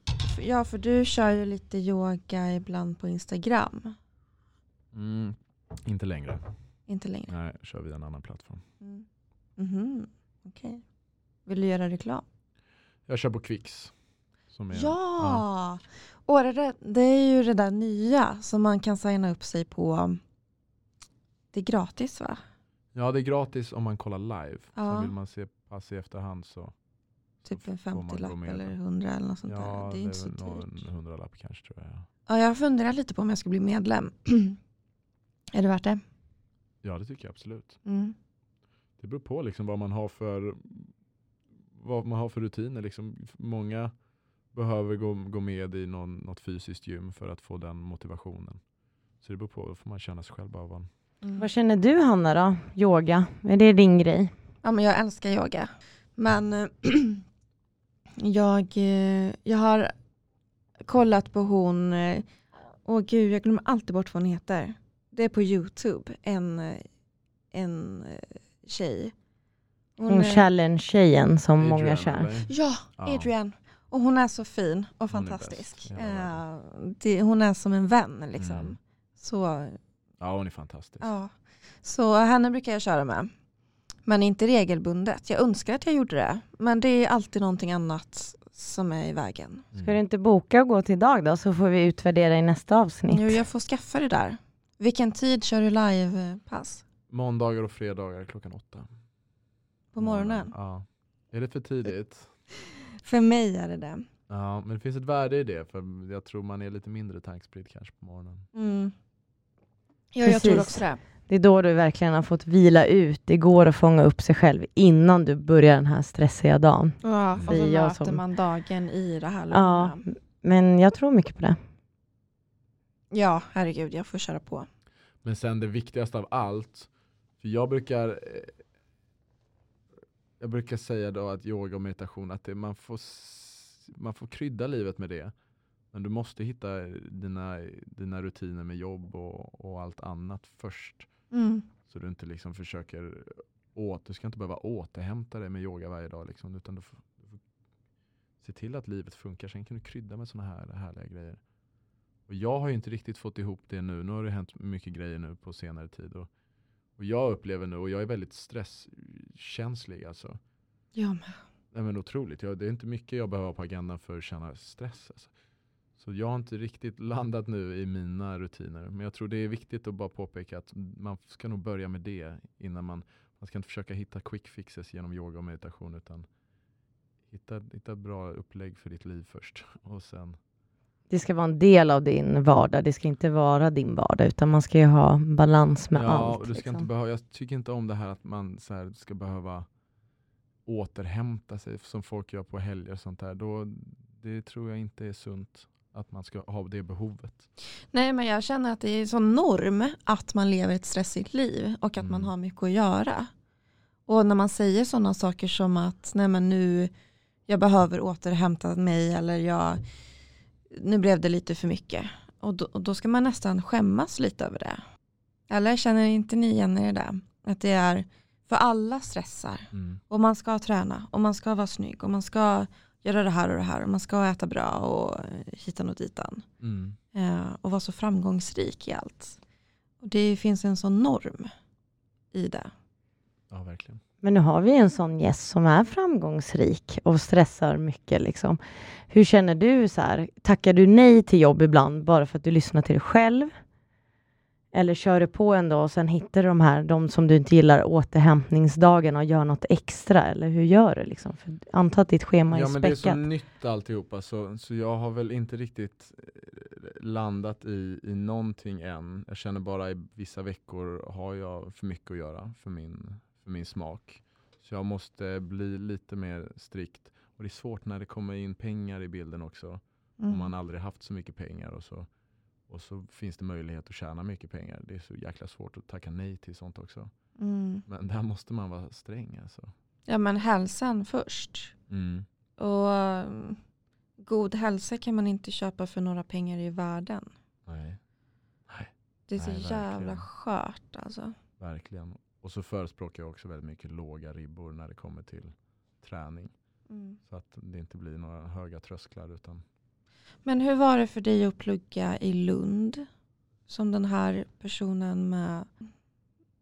ja, för du kör ju lite yoga ibland på Instagram. Mm, inte längre. Inte längre. Nej, jag kör via en annan plattform. Mm. Mhm, Okej. Vill du göra reklam? Jag kör på. Som är, Ja! Och det, det är ju det där nya som man kan signa upp sig på. Det är gratis va? Ja, det är gratis om man kollar live. Ja. Sen vill man se pass i efterhand så Typ en får man gå 50-lapp med eller då. 100 eller något sånt ja, där. Det är inte så väl någon dyrt. hundralapp kanske tror jag. Ja, jag funderar lite på om jag ska bli medlem. [clears throat] är det värt det? Ja, det tycker jag absolut. Mm. Det beror på liksom vad man har för vad man har för rutiner. Liksom. Många behöver gå, gå med i någon, något fysiskt gym för att få den motivationen. Så det beror på, då får man känna sig själv bara. Vad, Mm. Vad känner du Hanna då? Yoga, är det din grej? Ja, men jag älskar yoga. Men [clears throat] jag, eh, jag har kollat på hon, eh, åh gud jag glömmer alltid bort vad hon heter. Det är på YouTube, en, eh, en tjej. Hon är- challenge-tjejen som många Adrian, kör. eller? Ja. Adrian. Och hon är så fin och Hon är fantastisk. hela världen. Eh, det, hon är som en vän liksom. Mm. Så, Ja, hon är fantastisk. ja. så henne brukar jag köra med. Men inte regelbundet. Jag önskar att jag gjorde det. Men det är alltid någonting annat som är i vägen. Mm. Ska du inte boka och gå till idag då så får vi utvärdera i nästa avsnitt. Jo, jag får skaffa det där. Vilken tid kör du live-pass? Måndagar och fredagar klockan åtta. På morgonen? Ja. Är det för tidigt? För mig är det det. Ja, men det finns ett värde i det. För jag tror man är lite mindre tankspridd kanske på morgonen. Mm. Ja, jag tror också det. Det är då du verkligen har fått vila ut. Det går att fånga upp sig själv innan du börjar den här stressiga dagen. Ja, och så möter som- man dagen i det här Ja, lugna. men jag tror mycket på det. Ja, herregud, jag får köra på. Men sen det viktigaste av allt, för jag brukar eh, jag brukar säga då att yoga och meditation, att det, man, får, man får krydda livet med det. Men du måste hitta dina, dina rutiner med jobb och, och allt annat först. Mm. Så du inte liksom försöker åt, du ska inte behöva återhämta dig med yoga varje dag. Liksom, utan du får, du får se till att livet funkar. Sen kan du krydda med sådana här härliga grejer. Och jag har ju inte riktigt fått ihop det nu. Nu har det hänt mycket grejer nu på senare tid. Och, och jag upplever nu, och jag är väldigt stresskänslig alltså. Jag med. Nej, men otroligt. Jag, det är inte mycket jag behöver på agendan för att känna stress. Alltså. Så jag har inte riktigt landat nu i mina rutiner. Men jag tror det är viktigt att bara påpeka att man ska nog börja med det innan man, man ska inte försöka hitta quick fixes genom yoga och meditation utan hitta, hitta ett bra upplägg för ditt liv först. Och sen, Det ska vara en del av din vardag. Det ska inte vara din vardag, utan man ska ju ha balans med ja, allt. och du ska liksom. inte behöva, jag tycker inte om det här att man så här, ska behöva återhämta sig som folk gör på helger och sånt där. Då, det tror jag inte är sunt att man ska ha det behovet. Nej, men jag känner att det är så norm att man lever ett stressigt liv och att man Mm. har mycket att göra. Och när man säger sådana saker som att nej men nu, jag behöver återhämta mig eller jag, nu blev det lite för mycket. Och då, och då ska man nästan skämmas lite över det. Eller känner inte ni igen er i det? Att det är, för alla stressar. Mm. Och man ska träna och man ska vara snygg och man ska göra det här och det här och man ska äta bra och hitan och ditan. Mm. Eh, och vara så framgångsrik i allt. Och det finns en sån norm i det. Ja, verkligen. Men nu har vi en sån gäst som är framgångsrik och stressar mycket. Liksom. Hur känner du? så här? Tackar du nej till jobb ibland bara för att du lyssnar till dig själv? Eller kör du på ändå och sen hittar du de här, de som du inte gillar, återhämtningsdagarna och gör något extra? Eller hur gör du? Liksom? För anta att ditt schema Ja är men det är så späckat. nytt alltihopa så, så jag har väl inte riktigt eh, landat i, i någonting än. Jag känner bara i vissa veckor har jag för mycket att göra för min, för min smak. Så jag måste bli lite mer strikt. Och det är svårt när det kommer in pengar i bilden också. Mm. Om man aldrig haft så mycket pengar och så, och så finns det möjlighet att tjäna mycket pengar. Det är så jäkla svårt att tacka nej till sånt också. Mm. Men där måste man vara sträng alltså. Ja men hälsan först. Mm. Och mm, god hälsa kan man inte köpa för några pengar i världen. Nej. Det är så Nej, jävla verkligen. skört alltså. Verkligen. Och så förespråkar jag också väldigt mycket låga ribbor när det kommer till träning. Mm. Så att det inte blir några höga trösklar utan Men hur var det för dig att plugga i Lund? Som den här personen med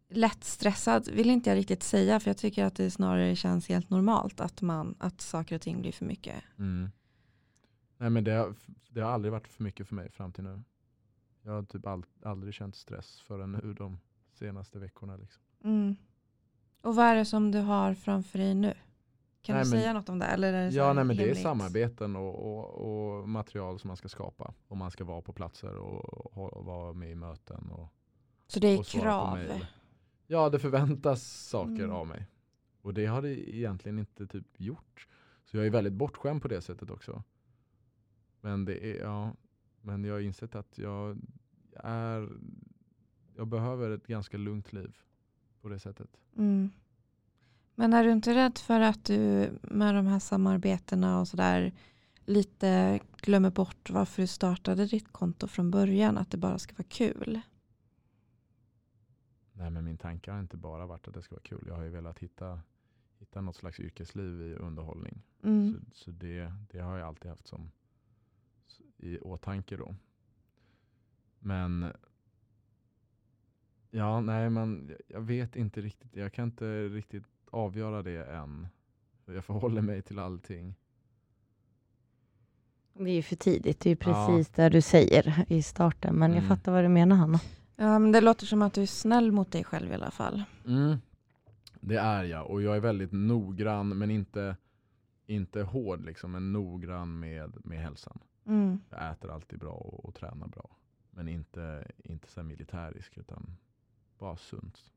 lättstressad vill inte jag riktigt säga för jag tycker att det snarare känns helt normalt att, man, att saker och ting blir för mycket. Mm. Nej men det har, det har aldrig varit för mycket för mig fram till nu. Jag har typ all, aldrig känt stress förrän nu de senaste veckorna. Liksom. Mm. Och vad är det som du har framför dig nu? Kan Nej, du men- säga något om det? Eller är det Ja nej, men det är samarbeten och, och, och material som man ska skapa. Och man ska vara på platser och, och, och vara med i möten. Och, Så det är krav? Ja, det förväntas saker Mm. av mig. Och det har det egentligen inte typ gjort. Så jag är väldigt bortskämd på det sättet också. Men det är, ja, men jag har insett att jag är, jag behöver ett ganska lugnt liv på det sättet. Mm. Men är du inte rädd för att du med de här samarbetena och sådär lite glömmer bort varför du startade ditt konto från början? Att det bara ska vara kul? Nej, men min tanke har inte bara varit att det ska vara kul. Jag har ju velat hitta, hitta något slags yrkesliv i underhållning. Mm. Så, så det, det har jag alltid haft som i åtanke då. Men ja, nej, men jag vet inte riktigt. Jag kan inte riktigt avgöra det än. Jag förhåller mig till allting. Det är ju för tidigt, det är ju Ja. precis det du säger i starten. Men jag Mm. fattar vad du menar Hanna. Ja, men det låter som att du är snäll mot dig själv i alla fall. Mm. Det är jag och jag är väldigt noggrann men inte, inte hård liksom, men noggrann med, med hälsan. Mm. Jag äter alltid bra och, och tränar bra. Men inte, inte så militärisk utan bara sunt.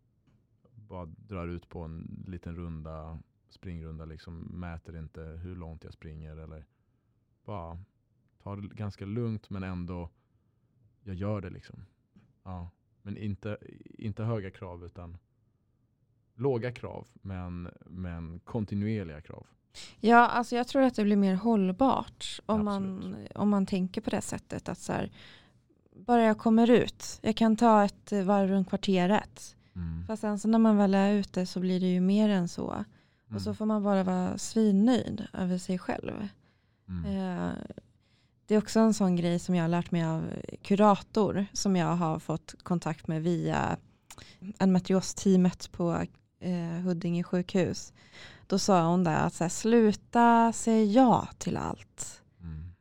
Bara drar ut på en liten runda, springrunda liksom. Mäter inte hur långt jag springer eller bara tar det ganska lugnt men ändå jag gör det liksom. Ja. Men inte, inte höga krav utan låga krav men, men kontinuerliga krav. Ja, alltså jag tror att det blir mer hållbart om, man, om man tänker på det sättet. Att så här, bara jag kommer ut, jag kan ta ett varv runt kvarteret. Mm. Fast sen så när man väl är ute så blir det ju mer än så. Och så Mm. får man bara vara svinnöjd över sig själv. Mm. Eh, Det är också en sån grej som jag har lärt mig av kurator som jag har fått kontakt med via endometriosteamet på eh, Huddinge sjukhus. Då sa hon där att så här, sluta säga ja till allt.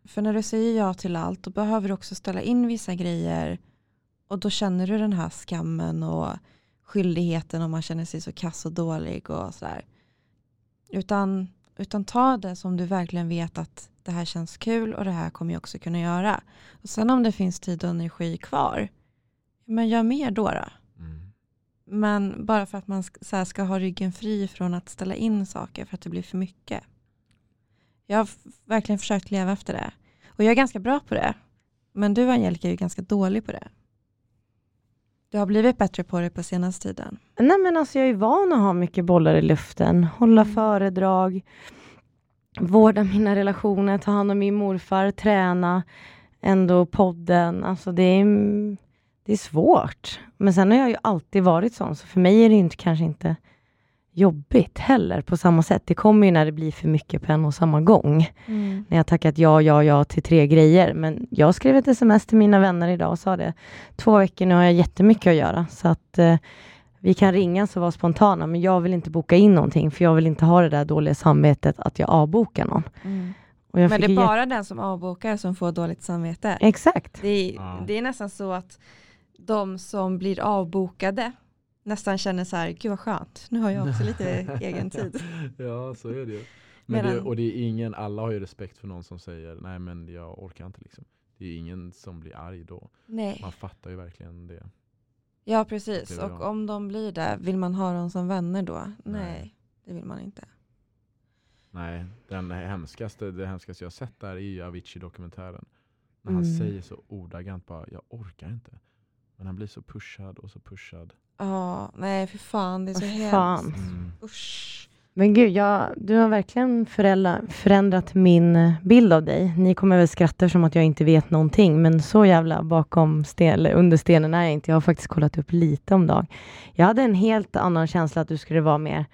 För när du säger ja till allt då behöver du också ställa in vissa grejer och då känner du den här skammen och skyldigheten om man känner sig så kass och dålig och sådär. Utan, utan ta det som du verkligen vet att det här känns kul och det här kommer jag också kunna göra. Och sen om det finns tid och energi kvar, men gör mer då. då. Mm. Men bara för att man ska, ska ha ryggen fri från att ställa in saker för att det blir för mycket. Jag har verkligen försökt leva efter det. Och jag är ganska bra på det. Men du Angelica är ju ganska dålig på det. Du har blivit bättre på det på senaste tiden. Nej men alltså jag är van att ha mycket bollar i luften. Hålla Mm. föredrag, vårda mina relationer, ta hand om min morfar, träna, ändå podden. Alltså det är, det är svårt. Men sen har jag ju alltid varit sån, så för mig är det inte, kanske inte jobbigt heller på samma sätt. Det kommer ju när det blir för mycket på en och samma gång. När jag tackat ja, ja, ja till tre grejer. Men jag skrev ett sms till mina vänner idag och sa det. Två veckor nu har jag jättemycket att göra. Så att eh, vi kan ringas och vara spontana. Men jag vill inte boka in någonting. För jag vill inte ha det där dåliga samvetet att jag avbokar någon. Mm. Och jag Men det är bara den som avbokar som får dåligt samvete. Exakt. Det är, Ja. det är nästan så att de som blir avbokade nästan känner så här, gud vad skönt, nu har jag också lite [laughs] egen tid. ja, så är det ju. Men det, och det är ingen, alla har ju respekt för någon som säger nej men jag orkar inte liksom. Det är ingen som blir arg då. Nej, Man fattar ju verkligen det. ja precis. Det Och om de blir det, vill man ha dem som vänner då? Nej, Nej. det vill man inte. Nej, den hemskaste, det hemskaste jag sett där är ju Avicii-dokumentären. När han Mm. säger så ordagrant bara, jag orkar inte. Men han blir så pushad och så pushad. Ja, nej för fan, det är så Åh, hemskt. Mm. Usch. Men gud, jag, du har verkligen förändrat min bild av dig. Ni kommer väl skratta som att jag inte vet någonting, men så jävla bakom sten, eller under stenen är jag inte. Jag har faktiskt kollat upp lite om Dag. Jag hade en helt annan känsla att du skulle vara mer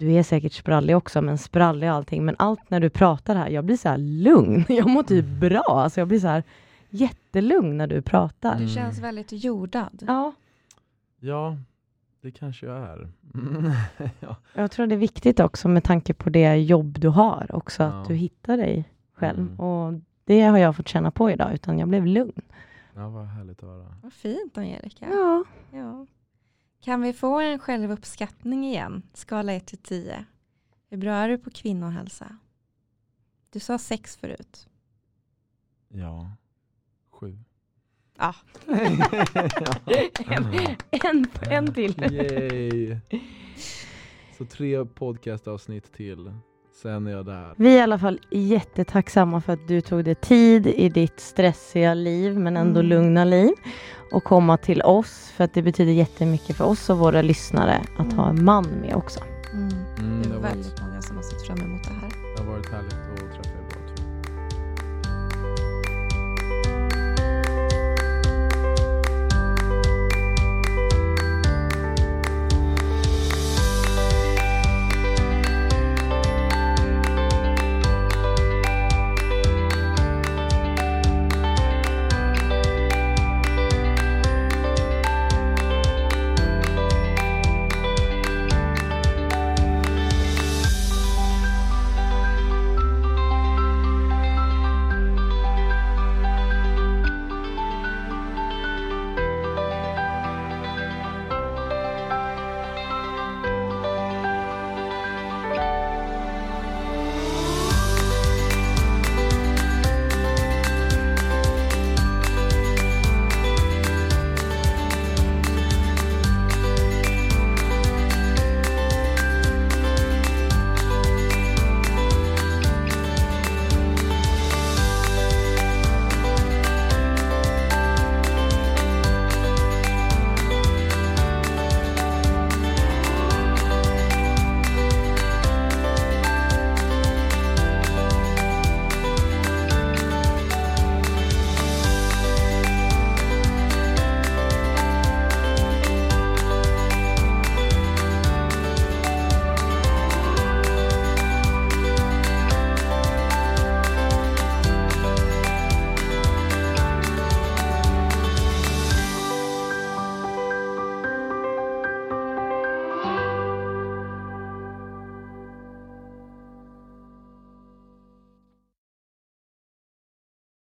du är säkert sprallig också, men sprallig och allting. Men allt när du pratar här, jag blir så här lugn. [laughs] Jag mår typ bra. Alltså jag blir så här jättelugn när du pratar. Du känns väldigt jordad. Ja, Ja, det kanske jag är. [laughs] ja. jag tror det är viktigt också med tanke på det jobb du har också, Ja. att du hittar dig själv. Mm. Och det har jag fått känna på idag, utan jag blev lugn. ja, vad härligt att höra. Vad fint Angelica. Ja. Ja. Kan vi få en självuppskattning igen? Skala 1 till 10. Hur bra är du på kvinnohälsa? Du sa 6 förut. Ja, sju. Ja. [laughs] En, en till. Yay. Så tre podcastavsnitt till, sen är jag där. Vi är i alla fall jättetacksamma för att du tog dig tid i ditt stressiga liv, men ändå Mm. lugna liv och komma till oss, för att det betyder jättemycket för oss och våra lyssnare att ha en man med också. Mm. Mm, Det är väldigt många som har sett fram emot det här. det har varit härligt